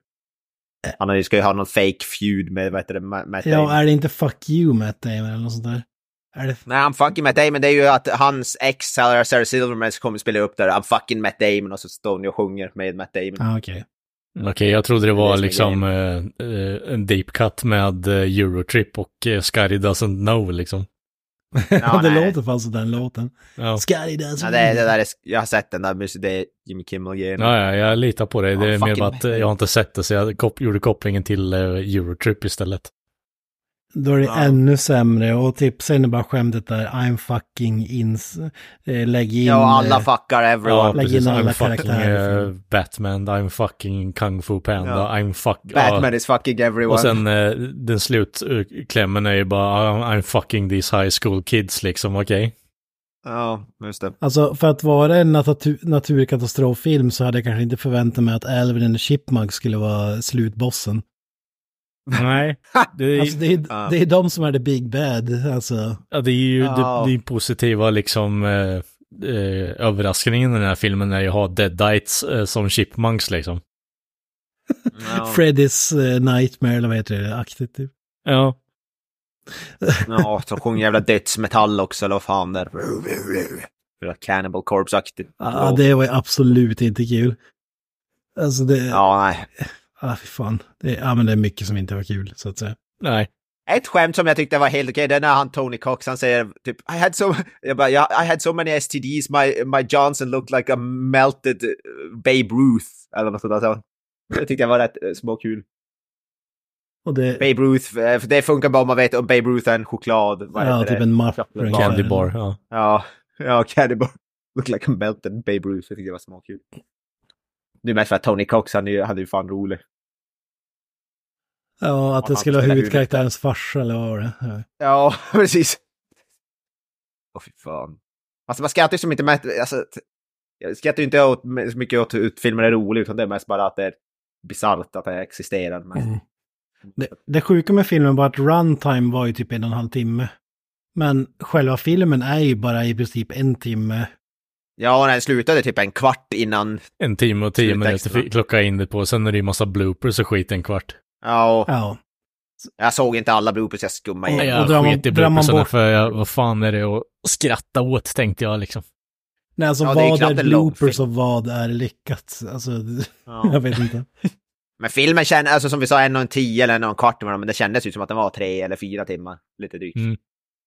Han har ju- ska ju ha någon fake feud med, vad heter det, Ma- Matt Damon. Ja, är det inte fuck you Matt Damon eller något sånt där? Är det... Nej, I'm fucking Matt Damon, det är ju att hans ex, Sarah, Silverman, kommer spela upp där, I'm fucking Matt Damon, och så står hon och sjunger med Matt Damon. Ja, okej. Okej, jag trodde det var Det liksom eh, eh, en deep cut med eh, Eurotrip och uh, Scotty doesn't know liksom. Ja, det nej. låter fan som den låten. Ja. Does Ja, det, det där är, jag har sett den där, mus- det är Jimmy Kimmel-grejen. Ja, ja, jag litar på dig. Det Ja, är mer fucking bara att eh, jag har inte sett det, så jag kop- gjorde kopplingen till eh, Eurotrip istället. Då är det Ja. ännu sämre och typ sen är bara skämtet där I'm fucking ins. Eh, lägg in. Ja, alla eh, fuckar Ja, everyone. Lägg in alla I'm fucking karaktärer. eh, Batman, I'm fucking Kung Fu Panda, Ja. I'm fuck... Batman ja. is fucking everyone. Och sen den slutklämmen är ju bara I'm fucking these high school kids liksom, okej? Ja, just det. Alltså för att vara en natu- naturkatastroffilm så hade jag kanske inte förväntat mig att Alvin and Chipmunk skulle vara slutbossen. Nej. Det är, Alltså det är, Ja. det är de som är the big bad. Alltså, ja, det är ju Ja. det, det är positiva liksom eh, eh, överraskningen i den här filmen är ju att ha Deadites eh, som chipmunks liksom. Ja, Freddy's eh, Nightmare eller vad heter det, aktigt typ. Ja. ja så sjunger jävla dödsmetall också, eller vad fan det är. Cannibal Corpse-aktigt. Ja, det var ju absolut inte kul. Alltså det, ja, Ja, nej. Ah, fy fan. Det, ja, men det är mycket som inte var kul, så att säga. Nej. Ett skämt som jag tyckte var helt okej, det är när han Tony Cox, han säger typ I had so, jag bara, "Yeah, I had so many STDs, my, my Johnson looked like a melted uh, Babe Ruth. Eller något sånt där. Det tyckte jag var rätt uh, småkul. Och det, Babe Ruth, eh, för det funkar bara om man vet om Babe Ruth är en choklad. Ja, typ det? en. Chocolate ungefär. Candy bar, ja. Ja, Ja, Cannibal. Look like a melted Babe Ruth. Jag tyckte det var småkul. Det är mest för att Tony Cox, han är ju, han är ju fan rolig. Ja, att det skulle vara huvudkaraktärens farsa eller vad var det? Ja. Ja, precis. Åh fy fan. Alltså man skrattar ju som inte med, alltså, jag skrattar ju inte åt, så mycket åt hur filmen är rolig, utan det är mest bara att det är bisarrt att det existerar. Men, Mm. Det, det sjuka med filmen var att runtime var ju typ en och en halv timme. Men själva filmen är ju bara i princip en timme. Ja, och den slutade typ en kvart innan. En timme och tio minuter klocka in det på. Sen är det ju massa bloopers och skit en kvart. Ja, och Ja. jag såg inte alla bloopers, jag skummade Och- in. Jag drar man- drar man bort- för jag, vad fan är det att skratta åt tänkte jag liksom. Nej, alltså Ja, det är vad är lång bloopers och vad är lyckat? Alltså, Ja. jag vet inte. Men filmen kändes, alltså som vi sa, en och en tio eller en och en kvart, men det kändes ju som att den var tre eller fyra timmar. Lite drygt. Mm.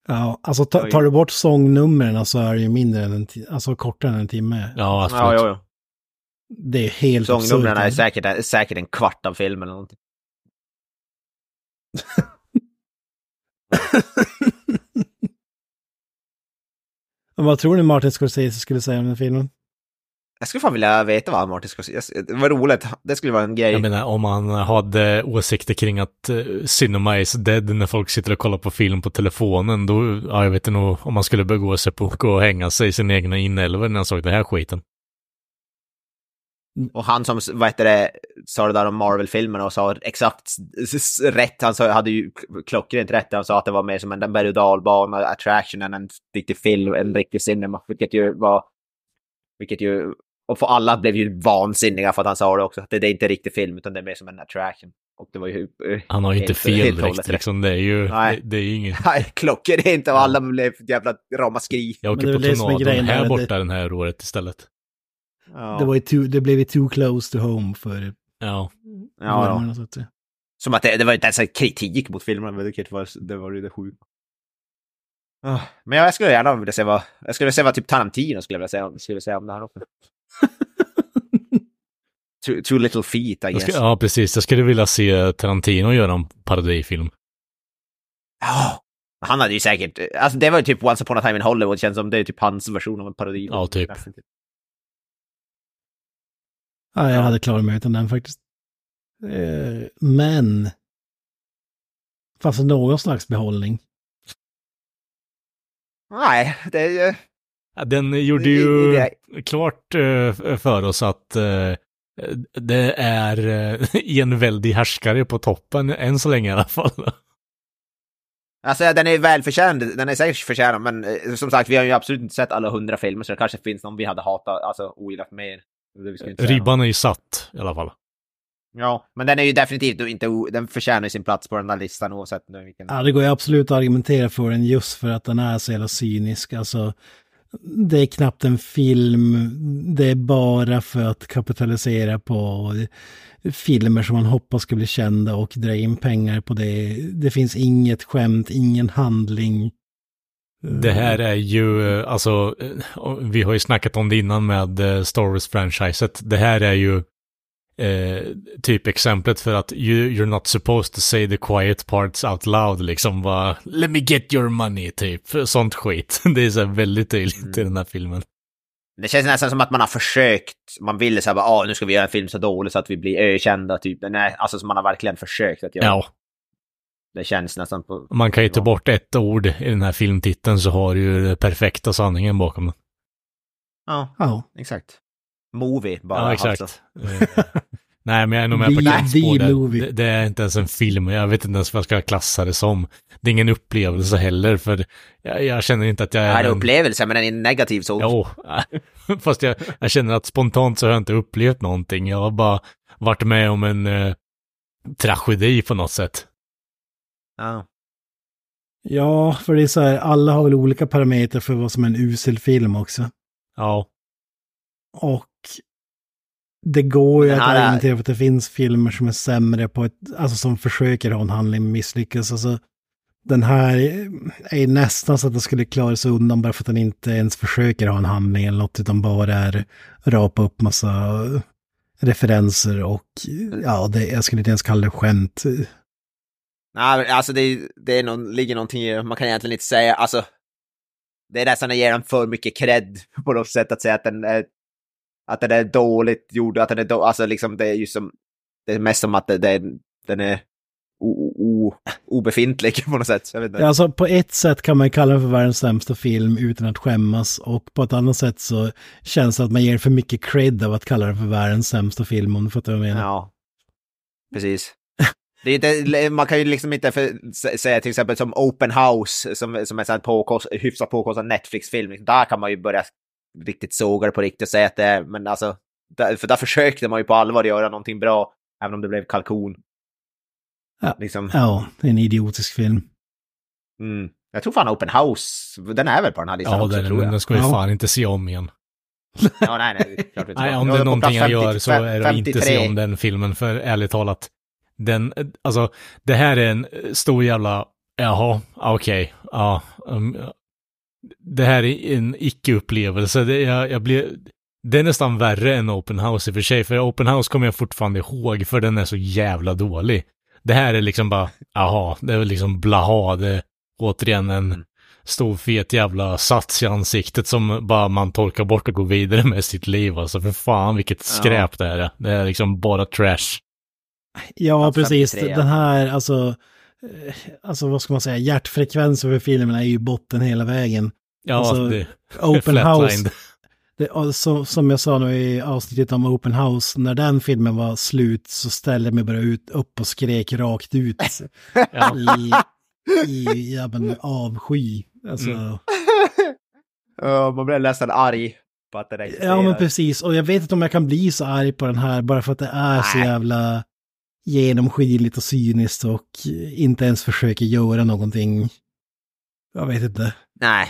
Ja, alltså ta, tar du bort sångnumren så är det ju mindre än en ti- alltså kortare än en timme. Ja, absolut. Ja, ja, ja. Det är helt Sångnumren är säkert, säkert en kvart av filmen eller någonting. Vad tror ni Martin Scorsese skulle säga om den filmen? Jag skulle fan vilja veta vad Martin Scorsese... Det var roligt. Det skulle vara en grej. Jag menar om man hade åsikter kring att uh, Cinema is dead när folk sitter och kollar på film på telefonen, då, ja, jag vet inte nog om man skulle begå sig på att gå och hänga sig i sin egna inälvor när han såg den här skiten. Och han som, vad heter det, sa det där om Marvel-filmerna och sa exakt rätt. Han sa, hade ju klockrent rätt. Han sa att det var mer som en berg och dalbana attraction än en riktig film, en riktig cinema. Vilket ju var... Vilket ju... Och för alla blev ju vansinniga för att han sa det också. Att det, det är inte riktig film utan det är mer som en attraction. Och det var ju... Han har ju inte helt- fel helt och hållet direkt liksom, det är ju, Nej. det, det är ju ingen... Nej, klockrent och alla blev jävla ramaskri. Jag Men det är åker på det är tornadon här borta det- den här året istället. Ja. Det, var ju too, det blev ju too close to home för Ja. ja, ja. att. Som att det, det var inte ens en kritik mot filmen, vilket var, det var ju det sjuka. Ah, Men jag skulle gärna vilja se vad, jag skulle vilja se vad typ Tarantino skulle vilja säga, om- skulle vilja säga om det här också. Too, too little feet, I guess. ska, ja, precis. Jag skulle vilja se Tarantino göra en parodifilm. Ja. Han hade ju säkert, alltså det var ju typ Once upon a time in Hollywood, känns som det är typ hans version av en parodi. Ja, typ. Ja, jag hade klarat mig utan den faktiskt. Eh, men... Fanns det någon slags behållning? Nej, det är ju... Den gjorde ju det- klart eh, för oss att eh, det är uh, en väldig härskare på toppen, än så länge i alla fall. Alltså den är välförtjänt, den är säkert förtjänad, men eh, som sagt, vi har ju absolut inte sett alla hundra filmer, så det kanske finns någon vi hade hatat, alltså ogillat mer. Det vi ska inte säga. Ribban är ju satt i alla fall. Ja, men den är ju definitivt inte, den förtjänar ju sin plats på den där listan oavsett nu vilken. Ja, det går ju absolut att argumentera för den just för att den är så jävla cynisk. Alltså, det är knappt en film. Det är bara för att kapitalisera på filmer som man hoppas ska bli kända och dra in pengar på det. Det finns inget skämt, ingen handling. Det här är ju, alltså, vi har ju snackat om det innan med eh, Star Wars-franchiset. Det här är ju eh, typ exemplet för att you, you're not supposed to say the quiet parts out loud, liksom bara let me get your money, typ. Sånt skit. Det är så här väldigt tydligt i den här filmen. Det känns nästan som att man har försökt, man ville säga bara, ah, nu ska vi göra en film så dålig så att vi blir ökända, typ. Nej, alltså som man har verkligen försökt att göra. Ja, Det känns nästan på... man kan ju ta bort ett ord i den här filmtiteln så har du ju den perfekta sanningen bakom den. Ja, Ja, exakt. Movie bara. Ja, exakt. Alltså. Nej, men jag är nog med på Kents. Det, det är inte ens en film. Jag vet inte ens vad jag ska klassa det som. Det är ingen upplevelse heller, för jag, jag känner inte att jag Det är... här är en- upplevelse, men den är negativ så. Jo, fast jag, jag känner att spontant så har jag inte upplevt någonting. Jag har bara varit med om en eh, tragedi på något sätt. Ja. ja, för det är så här, alla har väl olika parametrar för vad som är en usel film också. Ja, Och det går ju att argumentera för att det finns filmer som är sämre på ett, alltså som försöker ha en handling men misslyckas. Alltså, den här är nästan så att den skulle klara sig undan bara för att den inte ens försöker ha en handling eller något, utan bara är rapa upp massa referenser och ja, det, jag skulle inte ens kalla det skämt. Nej, alltså det, är- det är någon, ligger någonting i det. Man kan egentligen inte säga, alltså. det är nästan att ge den för mycket cred på något sätt att säga att den är, att den är dåligt gjord, att den är då, alltså liksom det är ju som, det är mest som att det, det, den är o, o, obefintlig på något sätt. Jag vet inte. Alltså på ett sätt kan man ju kalla den för världens sämsta film utan att skämmas och på ett annat sätt så känns det att man ger för mycket cred av att kalla den för världens sämsta film om du fattar vad jag menar. Ja, precis. Det är inte, man kan ju liksom inte för, sä- säga till exempel som Open House, som, som är en påkost, hyfsat påkostad Netflix-film. Där kan man ju börja riktigt såga det på riktigt och säga att det är, men alltså, där, för där försökte man ju på allvar göra någonting bra, även om det blev kalkon. Ja. Liksom, Ja, det är en idiotisk film. mm. Jag tror fan Open House, den är väl på den här listan Ja, också, den, tror jag. den ska vi Ja. fan inte se om igen. Ja, nej, nej, klart inte Nej, om det är någonting jag gör 50 så är det att inte 53. se om den filmen, för ärligt talat. Den, alltså, det här är en stor jävla, jaha, okej, ja. um, det här är en icke-upplevelse. Det, jag, jag blir, det är nästan värre än Open House i och för sig, för Open House kommer jag fortfarande ihåg, för den är så jävla dålig. Det här är liksom bara, jaha, det är väl liksom blaha, det är återigen en stor fet jävla sats i ansiktet som bara man torkar bort och går vidare med sitt liv. Alltså för fan vilket skräp det är. Det är liksom bara trash. Ja, precis. 53, ja. Den här, alltså, alltså vad ska man säga, hjärtfrekvensen för filmen är ju botten hela vägen. Ja, Alltså, det Open. House, det, och så, som jag sa nu i avsnittet om Open House, när den filmen var slut så ställde jag mig bara ut, upp och skrek rakt ut Ja. i, i ja, men, avsky. Alltså, Mm. Man blir nästan arg på att den existerar. Ja, men precis. Och jag vet inte om jag kan bli så arg på den här bara för att det är så Nej. jävla genomskinligt och cyniskt och inte ens försöker göra någonting. Jag vet inte. Nej.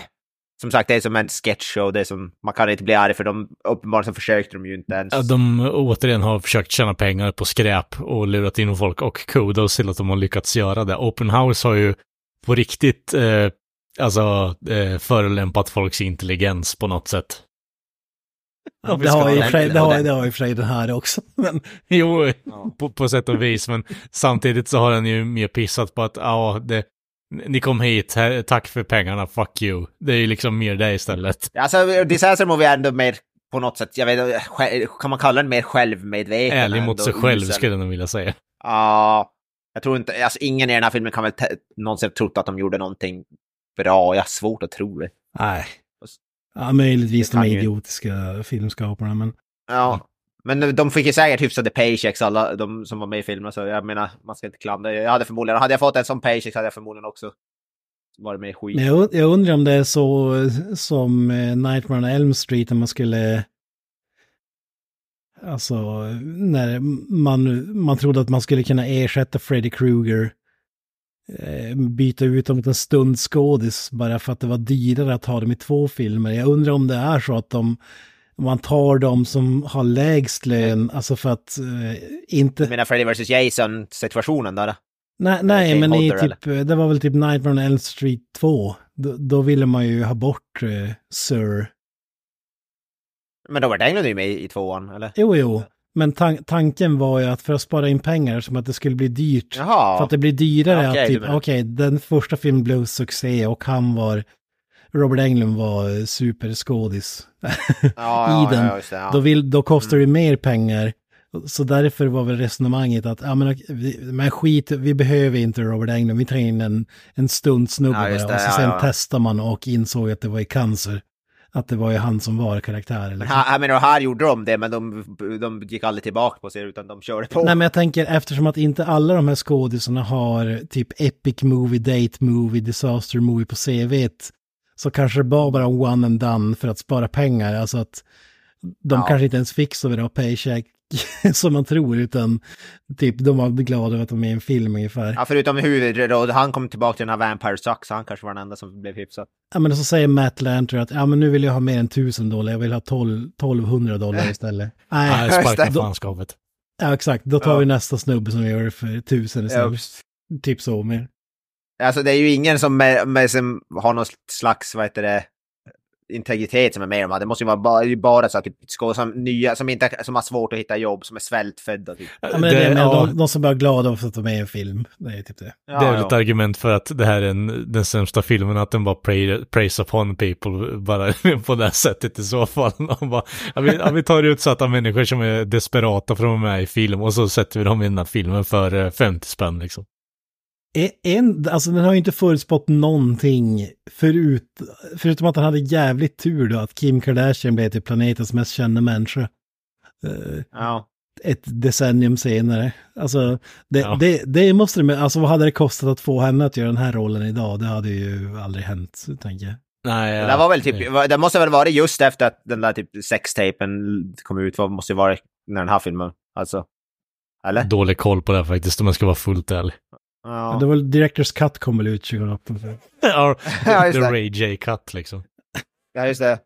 Som sagt, det är som en sketchshow. Det är som, man kan inte bli arg för de uppenbarligen så försökte de ju inte ens. Ja, de återigen har försökt tjäna pengar på skräp och lurat in folk och kudos till att de har lyckats göra det. Open House har ju på riktigt, eh, alltså, eh, förolämpat folks intelligens på något sätt. Ja, det, har ha i sig, det, har, det har i och för sig den här också. Men, Jo, på, på sätt och vis, men samtidigt så har den ju mer pissat på att, ja, det, ni kom hit, här, tack för pengarna, fuck you. Det är ju liksom mer det istället. Alltså, Disaster Movie är ändå mer på något sätt, jag vet kan man kalla den mer självmedveten? Ärlig mot sig själv usel? skulle jag nog vilja säga. Ja, jag tror inte, alltså ingen i den här filmen kan väl någonsin ha trott att de gjorde någonting bra. Jag har svårt att tro det. nej. Ja, möjligtvis de ju- idiotiska filmskaparna, men Ja. Men de fick ju säkert hyfsade paychecks alla de som var med i filmen, så jag menar, man ska inte klandra. Jag hade förmodligen, hade jag fått en sån paycheck hade jag förmodligen också varit med i skit. Jag undrar om det är så som eh, Nightmare on Elm Street när man skulle... Alltså, när man, man trodde att man skulle kunna ersätta Freddy Krueger. Eh, Byta ut dem mot en stundskådis bara för att det var dyrare att ha dem i två filmer. Jag undrar om det är så att de, man tar dem som har lägst lön, alltså för att eh, inte... Du menar Freddy vs Jason-situationen där? Nej, nej men i Hodder, typ, det var väl typ Nightmare on Elm Street 2. Då, då ville man ju ha bort eh, Sir. Men Robert Englund är ju med i, i tvåan, eller? Jo, jo. Men tan- tanken var ju att för att spara in pengar, som att det skulle bli dyrt. Jaha. För att det blir dyrare Okej, att typ, okej, den första filmen blev succé och han var, Robert Englund var superskådis ja, i den. Ja, det, ja. Mm. Då, vill, då kostar det mer pengar. Så därför var väl resonemanget att, ja men, vi, men skit, vi behöver inte Robert Englund, vi tar in en, en stundsnubbe Ja, det, Och så sen ja. testar man och insåg att det var i cancer. Att det var ju han som var karaktären. Men Liksom. jag menar, här gjorde de det, men de, de gick aldrig tillbaka på sig, utan de körde på. Nej men jag tänker eftersom att inte alla de här skådisarna har typ epic movie, date movie, disaster movie på CVt. Så kanske det var bara one and done för att spara pengar. Alltså att de Ja. kanske inte ens fick så bra paycheck som man tror, utan typ de var glada över att de är med i en film ungefär. Ja, förutom huvudroll, han kom tillbaka till den här Vampire Sucks, så han kanske var den enda som blev hyfsat. Ja men så säger Matt Lanter att ja men nu vill jag ha mer än tusen dollar, jag vill ha 12, 1200 dollar istället. Nej, sparka fanskapet. ja exakt, då tar Ja. vi nästa snubbe som gör det för tusen istället. Typ så mer. Alltså det är ju ingen som, med, med, som har någon slags, vad heter det, integritet som är med dem. Det måste ju vara bara, bara så att typ, skådespelare som nya, som inte som har svårt att hitta jobb, som är svältfödda. Typ. Ja, men det, är det, men ja, de, de som bara är glada av att de är i en film. Det är typ det. Ja, det är väl ja. ett argument för att det här är en, den sämsta filmen, att den bara pray, praise upon people bara på det här sättet i så fall. De bara, vi, vi tar utsatta människor som är desperata för att vara med i film och så sätter vi dem i den här filmen för eh, 50 spänn liksom. En, alltså den har ju inte förutspått någonting förut, förutom att han hade jävligt tur då att Kim Kardashian blev till planetens mest kända människa. Eh, Ja. ett decennium senare. Alltså, det, Ja. det, det måste det, alltså vad hade det kostat att få henne att göra den här rollen idag? Det hade ju aldrig hänt, tänker jag. Nej, Det där var väl typ, det måste väl varit just efter att den där typ sextapen kom ut, vad måste ju varit när den här filmen, alltså. Eller? Dålig koll på det här faktiskt, om jag ska vara fullt ärlig. Ja. Det var Directors Cut kom väl ut 2008. Ja, The. Ray J Cut liksom. Ja, just det.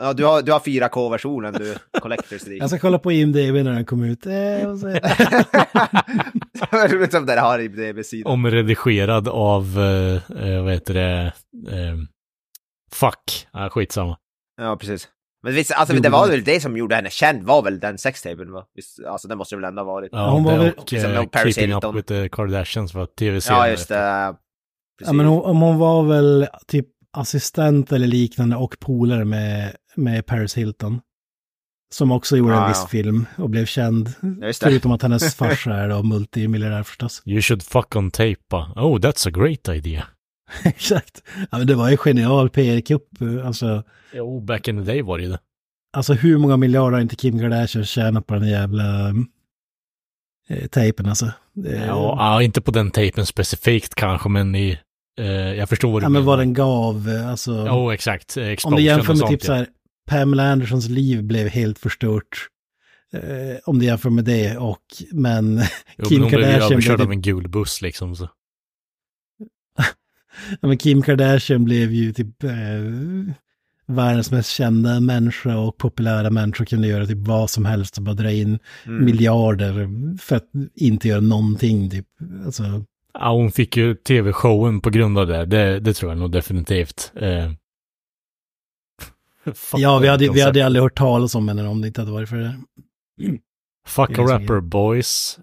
Ja, du har, du har 4K-versionen, du. Collector's Edition. Jag ska kolla på IMDB när den kom ut. Eh, och så, Roligt som det har i DB-sidan. Omredigerad av, eh, eh, vad heter det, eh, fuck, ah, skitsamma. Ja, precis. Men visst, alltså, det var väl det som gjorde henne känd, var väl den sextapen, va? Visst, alltså det måste väl ändå ha varit. Ja, hon var det väl- och Som eh, Paris Keeping Hilton. Up with the Kardashians var tv-serien. Ja, just det. Precis. ja, men hon, om hon var väl typ assistent eller liknande och polare med, med Paris Hilton. Som också gjorde en Ja, viss ja. film och blev känd. Förutom att hennes farsa är då multimiljonär förstås. You should fuck on tape. Oh, that's a great idea. Exakt. Ja, men det var ju genial PR-kupp. Alltså, Jo, back in the day var det ju det. alltså hur många miljarder har inte Kim Kardashian tjänat på den jävla eh, tejpen alltså? Det- Ja, ja, inte på den tejpen specifikt kanske, men i, eh, jag förstår vad du ja, men menar. vad den gav. eh, Alltså, Jo, exakt. eh, om Explosion du jämför med typ ja. så här, Pamela Andersons liv blev helt förstört. Eh, om du jämför med det och, men Jo, Kim men hon blev ju Kardashian överkörd blev av en gul buss liksom. Så. Ja, men Kim Kardashian blev ju typ eh, världens mest kända människa och populära människa kunde göra typ vad som helst och bara dra in Mm. miljarder för att inte göra någonting. Typ. Alltså, Ja, hon fick ju tv-showen på grund av det. Det, det tror jag nog definitivt. Eh. Fuck ja, vi hade, vi hade aldrig hört talas om henne om det inte hade varit för det. Fuck Det a rapper boys.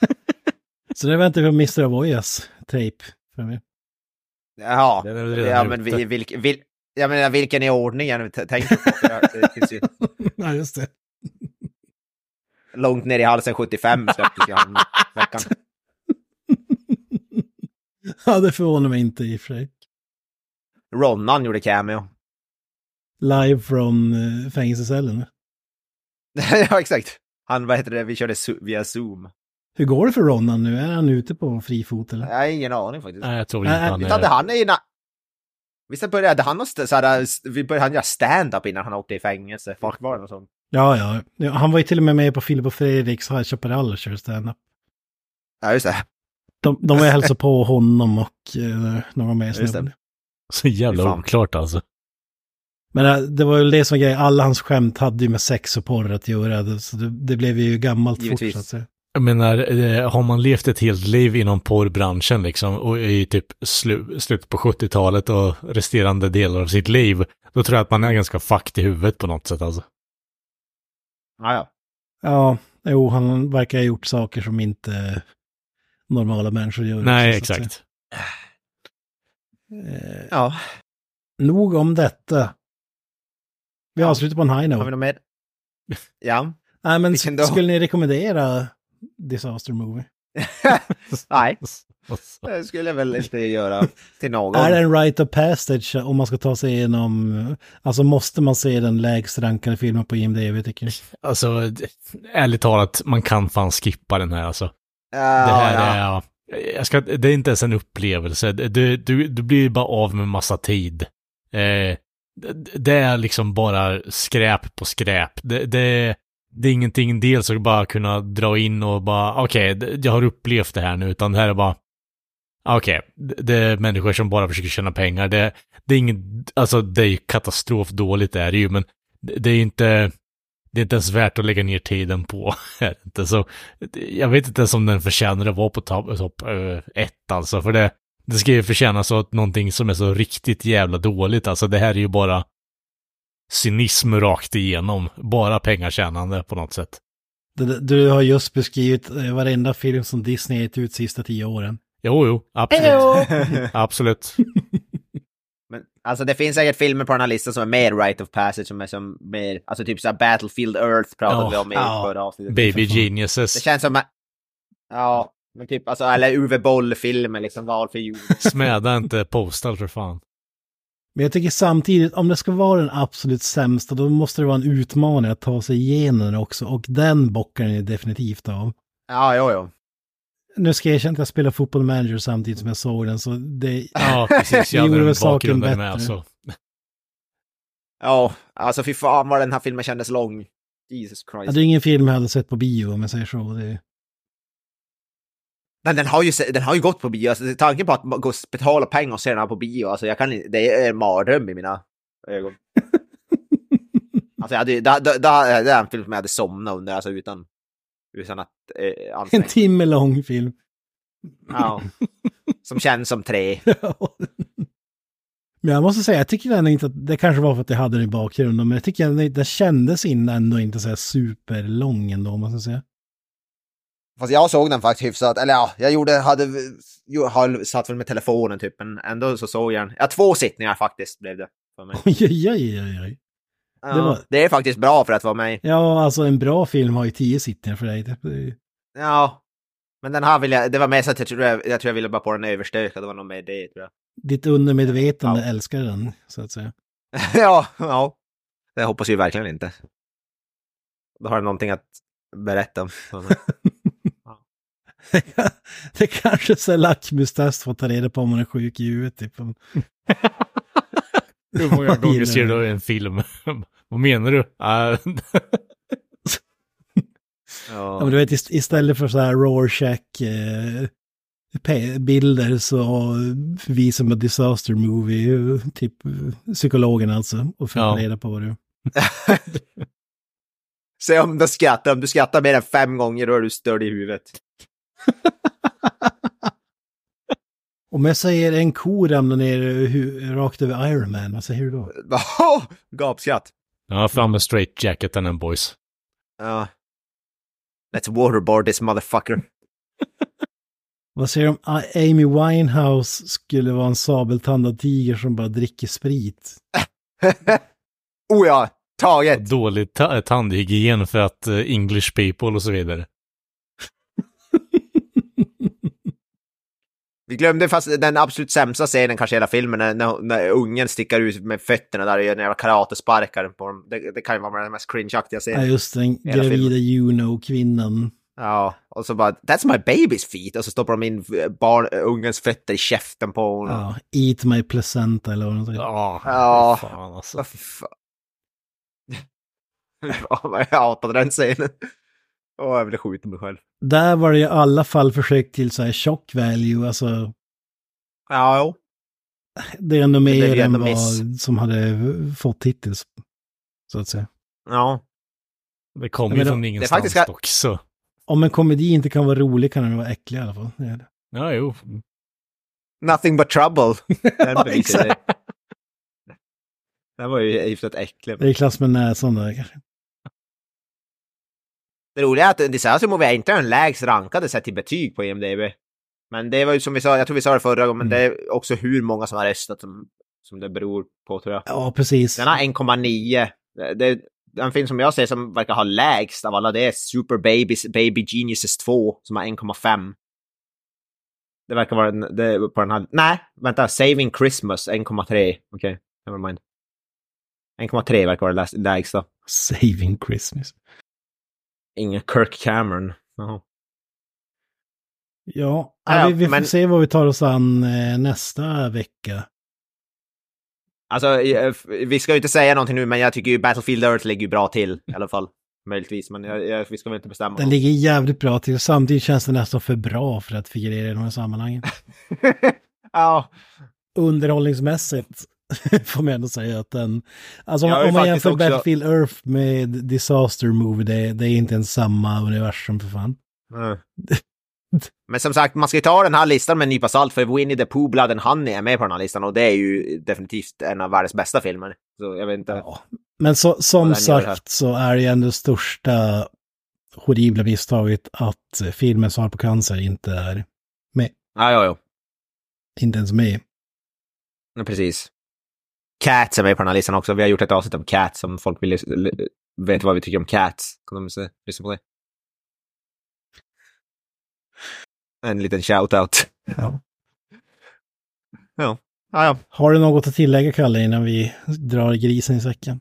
Så det väntar vi på Mr. Avoyas tape. För mig. Ja, är ja men vi, vilk, vil, jag menar vilken i ordningen t- tänker du på? Det- Det finns ju Ja, just det. långt ner i halsen 75 släpptes han veckan. Ja, det förvånar mig inte i och för sig. Ronnan gjorde cameo. Live från uh, fängelsecellen. ja, exakt. Han, vad heter det, vi körde via Zoom. Hur går det för Ronan nu? Är han ute på fri fot eller? Jag har ingen aning faktiskt. Nej, jag tror inte Nej, han hade är... han i... na- Visst började han såhär, vi började han göra stand-up innan han åkte i fängelse? Fuck var det sånt? Ja, ja. Han var ju till och med med på Filip och Fredriks High Chaparral och körde stand-up. Ja, just det. De, de var ju hälsade på honom och uh, några mer snubbar. Så jävla oklart alltså. Men äh, det var ju det som var grejen. Alla hans skämt hade ju med sex och porr att göra. Så det, det blev ju gammalt Givetvis. fort så att säga. Jag menar, eh, har man levt ett helt liv inom porrbranschen liksom och i typ slu, slutet på 70-talet och resterande delar av sitt liv, då tror jag att man är ganska fucked i huvudet på något sätt alltså. Ja, ja. Ja, jo, han verkar ha gjort saker som inte normala människor gör. Nej, så att säga. exakt. Eh, Ja, nog om detta. Vi Ja. avslutar på en high har vi note. något mer? Ja. Nej, men skulle ni rekommendera Disaster Movie? Nej, det skulle jag väl inte göra till någon. Är det en right of passage om man ska ta sig igenom, alltså måste man se den lägst rankade filmen på IMDB tycker ni? Alltså, ärligt talat, man kan fan skippa den här alltså. Ja, Det här ja. är, jag ska, det är inte ens en upplevelse. Du, du, du blir bara av med massa tid. Eh, det, det är liksom bara skräp på skräp. Det, det, det är ingenting dels att bara kunna dra in och bara, okej, okay, jag har upplevt det här nu, utan det här är bara, okej, det, det är människor som bara försöker tjäna pengar. Det, det är inget, alltså det är ju katastrofdåligt det är det ju, men det, är ju inte, det är inte ens värt att lägga ner tiden på. inte. Så jag vet inte ens om den förtjänar att vara på topp top, ett alltså, för det, det ska ju förtjänas att någonting som är så riktigt jävla dåligt. Alltså det här är ju bara cynism rakt igenom. Bara pengatjänande på något sätt. Du, du har just beskrivit eh, varenda film som Disney gett ut sista tio åren. Jo, jo, absolut. absolut. Men, alltså det finns säkert filmer på den här listan som är mer right of passage, som är som mer, alltså typ såhär Battlefield Earth pratade Ja, vi om i ja. förra avsnittet. Baby geniuses. Det känns som, ja, men typ, alltså, eller Uwe Boll-filmer liksom, val för jul. Smäda inte Postal för fan. Men jag tycker samtidigt, om det ska vara den absolut sämsta, då måste det vara en utmaning att ta sig igenom den också. Och den bockar den definitivt av. Ja, jo, jo. Nu ska jag erkänna att jag spelar fotboll manager samtidigt som jag såg den, så det... Ja, precis. Jag gjorde väl saken bakgrunden med. bättre. Alltså. Ja, alltså fy fan vad den här filmen kändes lång. Jesus Ja, Christ. det är ingen film jag hade sett på bio om jag säger så. Det... Men den har ju, den har ju gått på bio, alltså tanken på att gå betala pengar och se den här på bio, alltså jag kan det är en mardröm i mina ögon. alltså jag hade, da, da, da, det är en film som jag hade somnat under, alltså utan, utan att eh, En anstränga timme lång film. Ja. Som känns som tre. Men jag måste säga, jag tycker ändå inte att, det kanske var för att jag hade den i bakgrunden, men jag tycker ändå, den kändes in ändå inte så här superlång ändå, måste jag säga. Fast jag såg den faktiskt hyfsat, eller ja, jag gjorde, hade, har satt väl med telefonen typ, men ändå så såg jag den. Ja, två sittningar faktiskt blev det. För mig. Oj, oj, oj, oj. Ja, det var- det är faktiskt bra för att vara mig. Ja, alltså en bra film har ju tio sittningar för dig. Det- Ja. Men den här vill jag, det var mer så att jag tror jag, jag, tror jag ville bara på den överstökad, det var nog mer det tror jag. Ditt undermedvetande Ja. älskar den, så att säga. ja, ja. Det hoppas jag verkligen inte. Då har jag någonting att berätta om. det kanske är så här lackmustest för att ta reda på om man är sjuk i huvudet. Typ. Hur många gånger ser du? en film? Vad menar du? Ah, Ja, men du vet, ist- istället för så här Rorschach eh, bilder så visar man disaster movie, typ psykologen alltså, och får Ja. reda på vad du... Se om du skrattar, om du skrattar mer än fem gånger då är du störd i huvudet. Om jag säger en ko ramlar ner rakt över Iron Man, vad säger du då? Gapskratt. ja, fram med straight jacketen and boys. Ja. Let's waterboard this motherfucker. Vad säger du om A- Amy Winehouse skulle vara en sabeltandad tiger som bara dricker sprit? oh ja, taget! Dålig ta- tandhygien för att eh, English people och så vidare. Vi glömde fast den absolut sämsta scenen kanske i hela filmen, när, när, när ungen sticker ut med fötterna där och gör en jävla karatesparkar på dem. Det, det kan ju vara den mest cringeaktiga Ja, scenen. just den gravida Juno-kvinnan. Ja, och så bara “That's my baby's feet” och så stoppar de in barn, ungens fötter i käften på honom. Ja, eat my placenta eller vad de säger. Ja, Ja. fan alltså. Ja, jag hatade den scenen. Åh, jag ville skjuta mig själv. Där var det i alla fall försök till så här shock value, alltså Ja, jo. det är ändå mer än miss. vad som hade fått hittills. Så att säga. Ja. Det kommer ju från det ingenstans faktiskt ska- dock, så. Om en komedi inte kan vara rolig kan den vara äcklig i alla fall. Det det. Ja, jo. Nothing but trouble. Den Ja, exakt. Den var ju hyfsat äcklig. Det är i klass med näsan där kanske. Det roliga är att Disaster Movie är inte den lägst rankade sett till betyg på IMDB. Men det var ju som vi sa, jag tror vi sa det förra gången, men Mm. det är också hur många som har röstat som, som det beror på tror jag. Ja, precis. Den har 1,9. Det- Det, den film som jag ser som verkar ha lägst av alla det är Super Babies, Baby Geniuses 2 som har 1,5. Det verkar vara den, det, på den här. Nej, vänta. Saving Christmas 1,3. Okej, okay, never mind. 1,3 verkar vara läs- lägsta. Saving Christmas. Ingen Kirk Cameron. Jaha. Ja, Ja, vi, vi får men- se vad vi tar oss an eh, nästa vecka. Alltså, eh, vi ska ju inte säga någonting nu, men jag tycker ju Battlefield Earth ligger ju bra till i alla fall. Möjligtvis, men jag, jag, vi ska väl inte bestämma. Den ligger jävligt bra till. Samtidigt känns det nästan för bra för att figurera i de här sammanhangen. ja, Underhållningsmässigt får man ändå säga att den... Alltså om, om man jämför också- Battlefield Earth med Disaster Movie, det, det är inte ens samma universum för fan. Mm. Men som sagt, man ska ju ta den här listan med en nypa salt för Winnie the Pooh, Blood and Honey är med på den här listan och det är ju definitivt en av världens bästa filmer. Så jag vet inte. Ja. Men så, som sagt så är det ju ändå största horribla misstaget att filmen Svar på cancer inte är Ja, ja, ja. inte ens med. Ja, precis. Cats är med på den här listan också. Vi har gjort ett avsnitt om Cats om folk vill veta vad vi tycker om Cats. Kan de se, lyssna på det? En liten shout-out. Ja. Ja. Ja, ja. Har du något att tillägga, Kalle, innan vi drar grisen i säcken?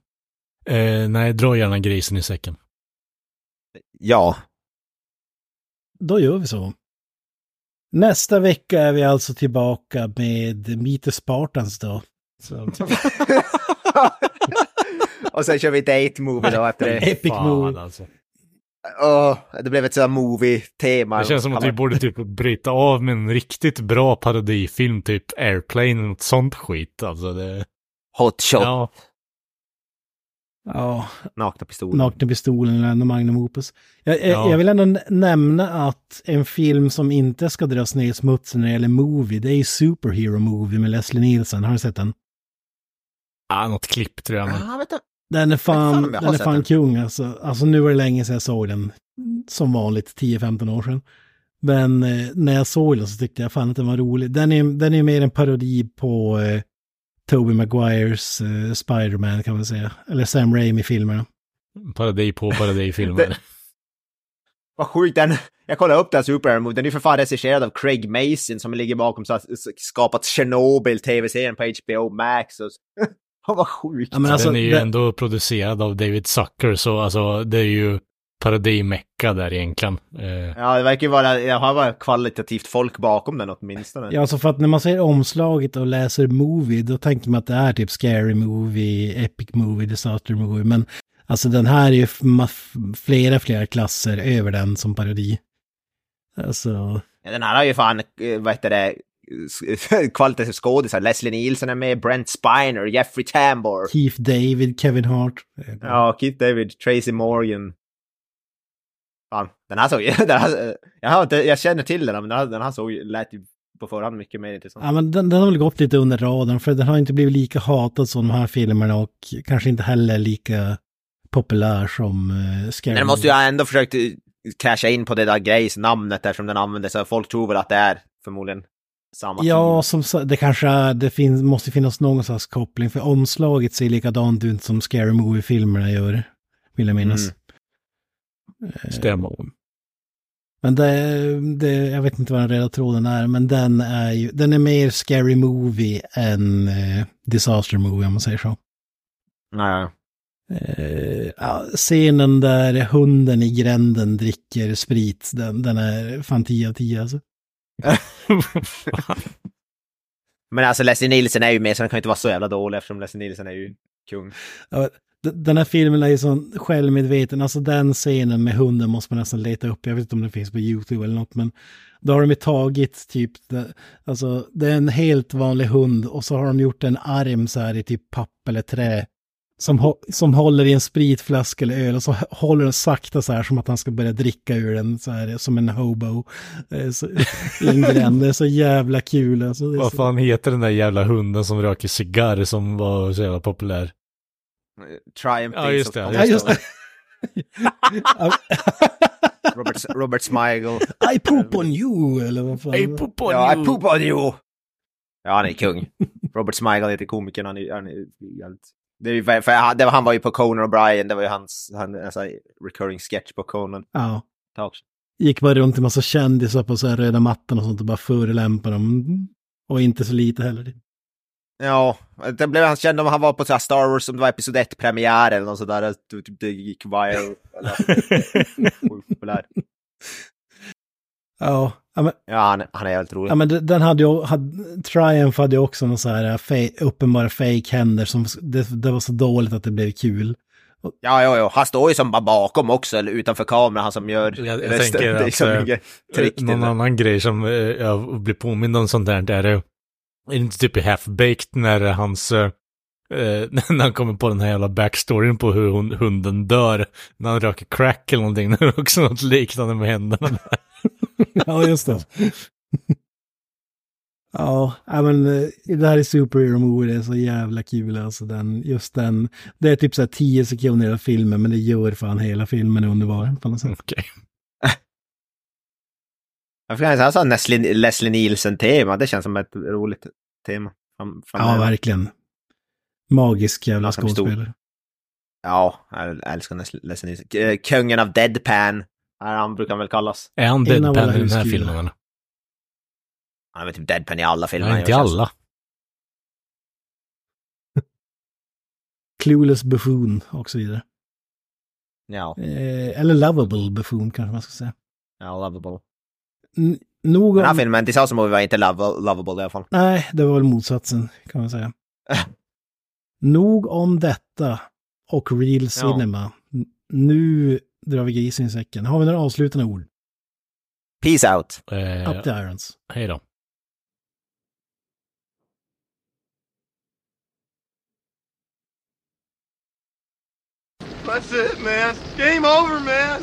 Eh, nej, dra gärna grisen i säcken. ja. Då gör vi så. Nästa vecka är vi alltså tillbaka med Meet the Spartans då. Och sen kör vi date movie då efter det. Epic Fan, movie. alltså. Åh, det blev ett sådant movie-tema. Det känns som att vi borde typ bryta av med en riktigt bra parodifilm, typ Airplane eller något sånt skit. Alltså det... Hot shot, Ja, ja, nakna pistoler. Nakna pistolen eller Magnum Opus. Jag, Ja. jag vill ändå nämna att en film som inte ska dras ner i smutsen när det gäller movie, det är ju Superhero Movie med Leslie Nielsen. Har du sett den? Ah, något klipp tror jag. Vet du. Den är fan fan, den är fan kung alltså. Alltså nu var det länge sedan jag såg den. Som vanligt, 10-15 år sedan. Men eh, när jag såg den så tyckte jag fan att den var rolig. Den är, den är mer en parodi på eh, Tobey Maguires eh, Spider-Man kan man säga. Eller Sam Raimi-filmerna. Parodi på parodifilmer. Vad sjukt, den, jag kollade upp den Movie, den är ju för fan regisserad av Craig Mason som ligger bakom så att skapat Chernobyl, tv-serien på HBO Max. Och, vad sjukt. Ja, men alltså, den är ju den- ändå producerad av David Zucker, så alltså det är ju parodimecka där egentligen. Eh, Ja, det verkar ju vara, jag har bara kvalitativt folk bakom den åtminstone. Ja, alltså för att när man ser omslaget och läser movie, då tänker man att det är typ scary movie, epic movie, disaster movie. Men alltså den här är ju flera, flera klasser över den som parodi. Alltså, Ja, den här har ju fan, eh, vad heter det, kvalitativa skådisar. Leslie Nielsen är med, Brent Spiner, Jeffrey Tambor. Keith David, Kevin Hart. Ja, Keith David, Tracy Morgan. Fan, den här såg ju, den här, jag, har inte, jag känner till den, men den här, den här såg lät ju på förhand mycket mer intressant. Ja, men den, den har väl gått lite under radarn, för den har inte blivit lika hatad som de här filmerna och kanske inte heller lika populär som uh, Scary Men den måste ju ändå försökt eh, casha in på det där grejs namnet eftersom den användes, så folk tror väl att det är förmodligen samma Ja, team. som det kanske det finns, måste finnas någon slags koppling, för omslaget ser likadant ut som Scary Movie-filmerna gör, vill jag minnas. Mm. stämmer. Men det, det, jag vet inte vad den röda tråden är, men den är ju, den är mer Scary Movie än eh, Disaster Movie om man säger så. Nej, Eh, ja, scenen där hunden i gränden dricker sprit, den, den är fan 10 av 10 alltså. Men alltså Leslie Nielsen är ju med så den kan ju inte vara så jävla dålig eftersom Leslie Nielsen är ju kung. Ja, Den här filmen är ju så självmedveten, alltså den scenen med hunden måste man nästan leta upp, jag vet inte om den finns på YouTube eller något, men då har de ju tagit typ, alltså det är en helt vanlig hund och så har de gjort en arm så här i typ papp eller trä som, som håller i en spritflaska eller öl och så håller den sakta så här som att han ska börja dricka ur den så här som en hobo eh, så, i. Det är så jävla kul alltså. Det är Vad så- fan heter den där jävla hunden som röker cigarr som var så jävla populär? Triumph Ja, just det, Ja, just det. Robert, Robert Smigel. I poop on you, eller vad fan. Ja, I poop on you! Ja, han är kung. Robert Smigel heter komikern, han är, han är helt... Det ju för, han, det var, han var ju på Conan O'Brien, det var ju hans han, alltså, recurring sketch på Conan. Ja. Talk. Gick bara runt en massa kändisar på så här röda mattan och sånt och bara förolämpade dem. Och inte så lite heller. Ja, det blev han känd om han var på så Star Wars, som det var Episod 1-premiär eller något sådär, det, typ, gick viral. Ja, ja men, Ja, han, han är helt rolig. ja, men de- den hade ju, hade, Triumph hade ju också någon så här fe, uppenbara fake-händer som, det, det var så dåligt att det blev kul. Ja, ja, ja, han står ju som bara bakom också, eller utanför kameran, han som gör Jag, jag resten. tänker är att eh, till någon annan grej som eh, jag blir påmind om sånt där, är det, är inte typ Half-Baked när hans, eh, eh, när han kommer på den här jävla backstoryn på hur hon, hunden dör, när han röker crack eller någonting, det är också något liknande med händerna. Ja, just det. ja, men eh, det här är Superhero Movie, det är så jävla kul alltså. Den, just den, det är typ så här tio sekunder av filmen, men det gör fan hela filmen underbar på något sätt. Fick säga så Leslie, Leslie Nielsen-tema, det känns som ett roligt tema. Fram, Ja, verkligen. Magisk jävla Han skådespelare. Ja, jag älskar Leslie Nielsen. K- Kungen av Deadpan, är han brukar han väl kallas. Är han deadpan i den här filmen eller? Han är väl typ Deadpan i alla filmer. Nej, inte känns det alla. Clueless buffoon och så vidare. Ja, Eh, eller lovable buffoon kanske man ska säga. ja, lovable. N- nog Den här om... filmen, Disaster Movie var inte love, lovable i alla fall. Nej, det var väl motsatsen kan man säga. nog om detta och real cinema. N- Nu drar vi grisen i säcken. Har vi några avslutande ord? Peace out. Eh, Up the irons. hej då. That's it, man. Game over, man.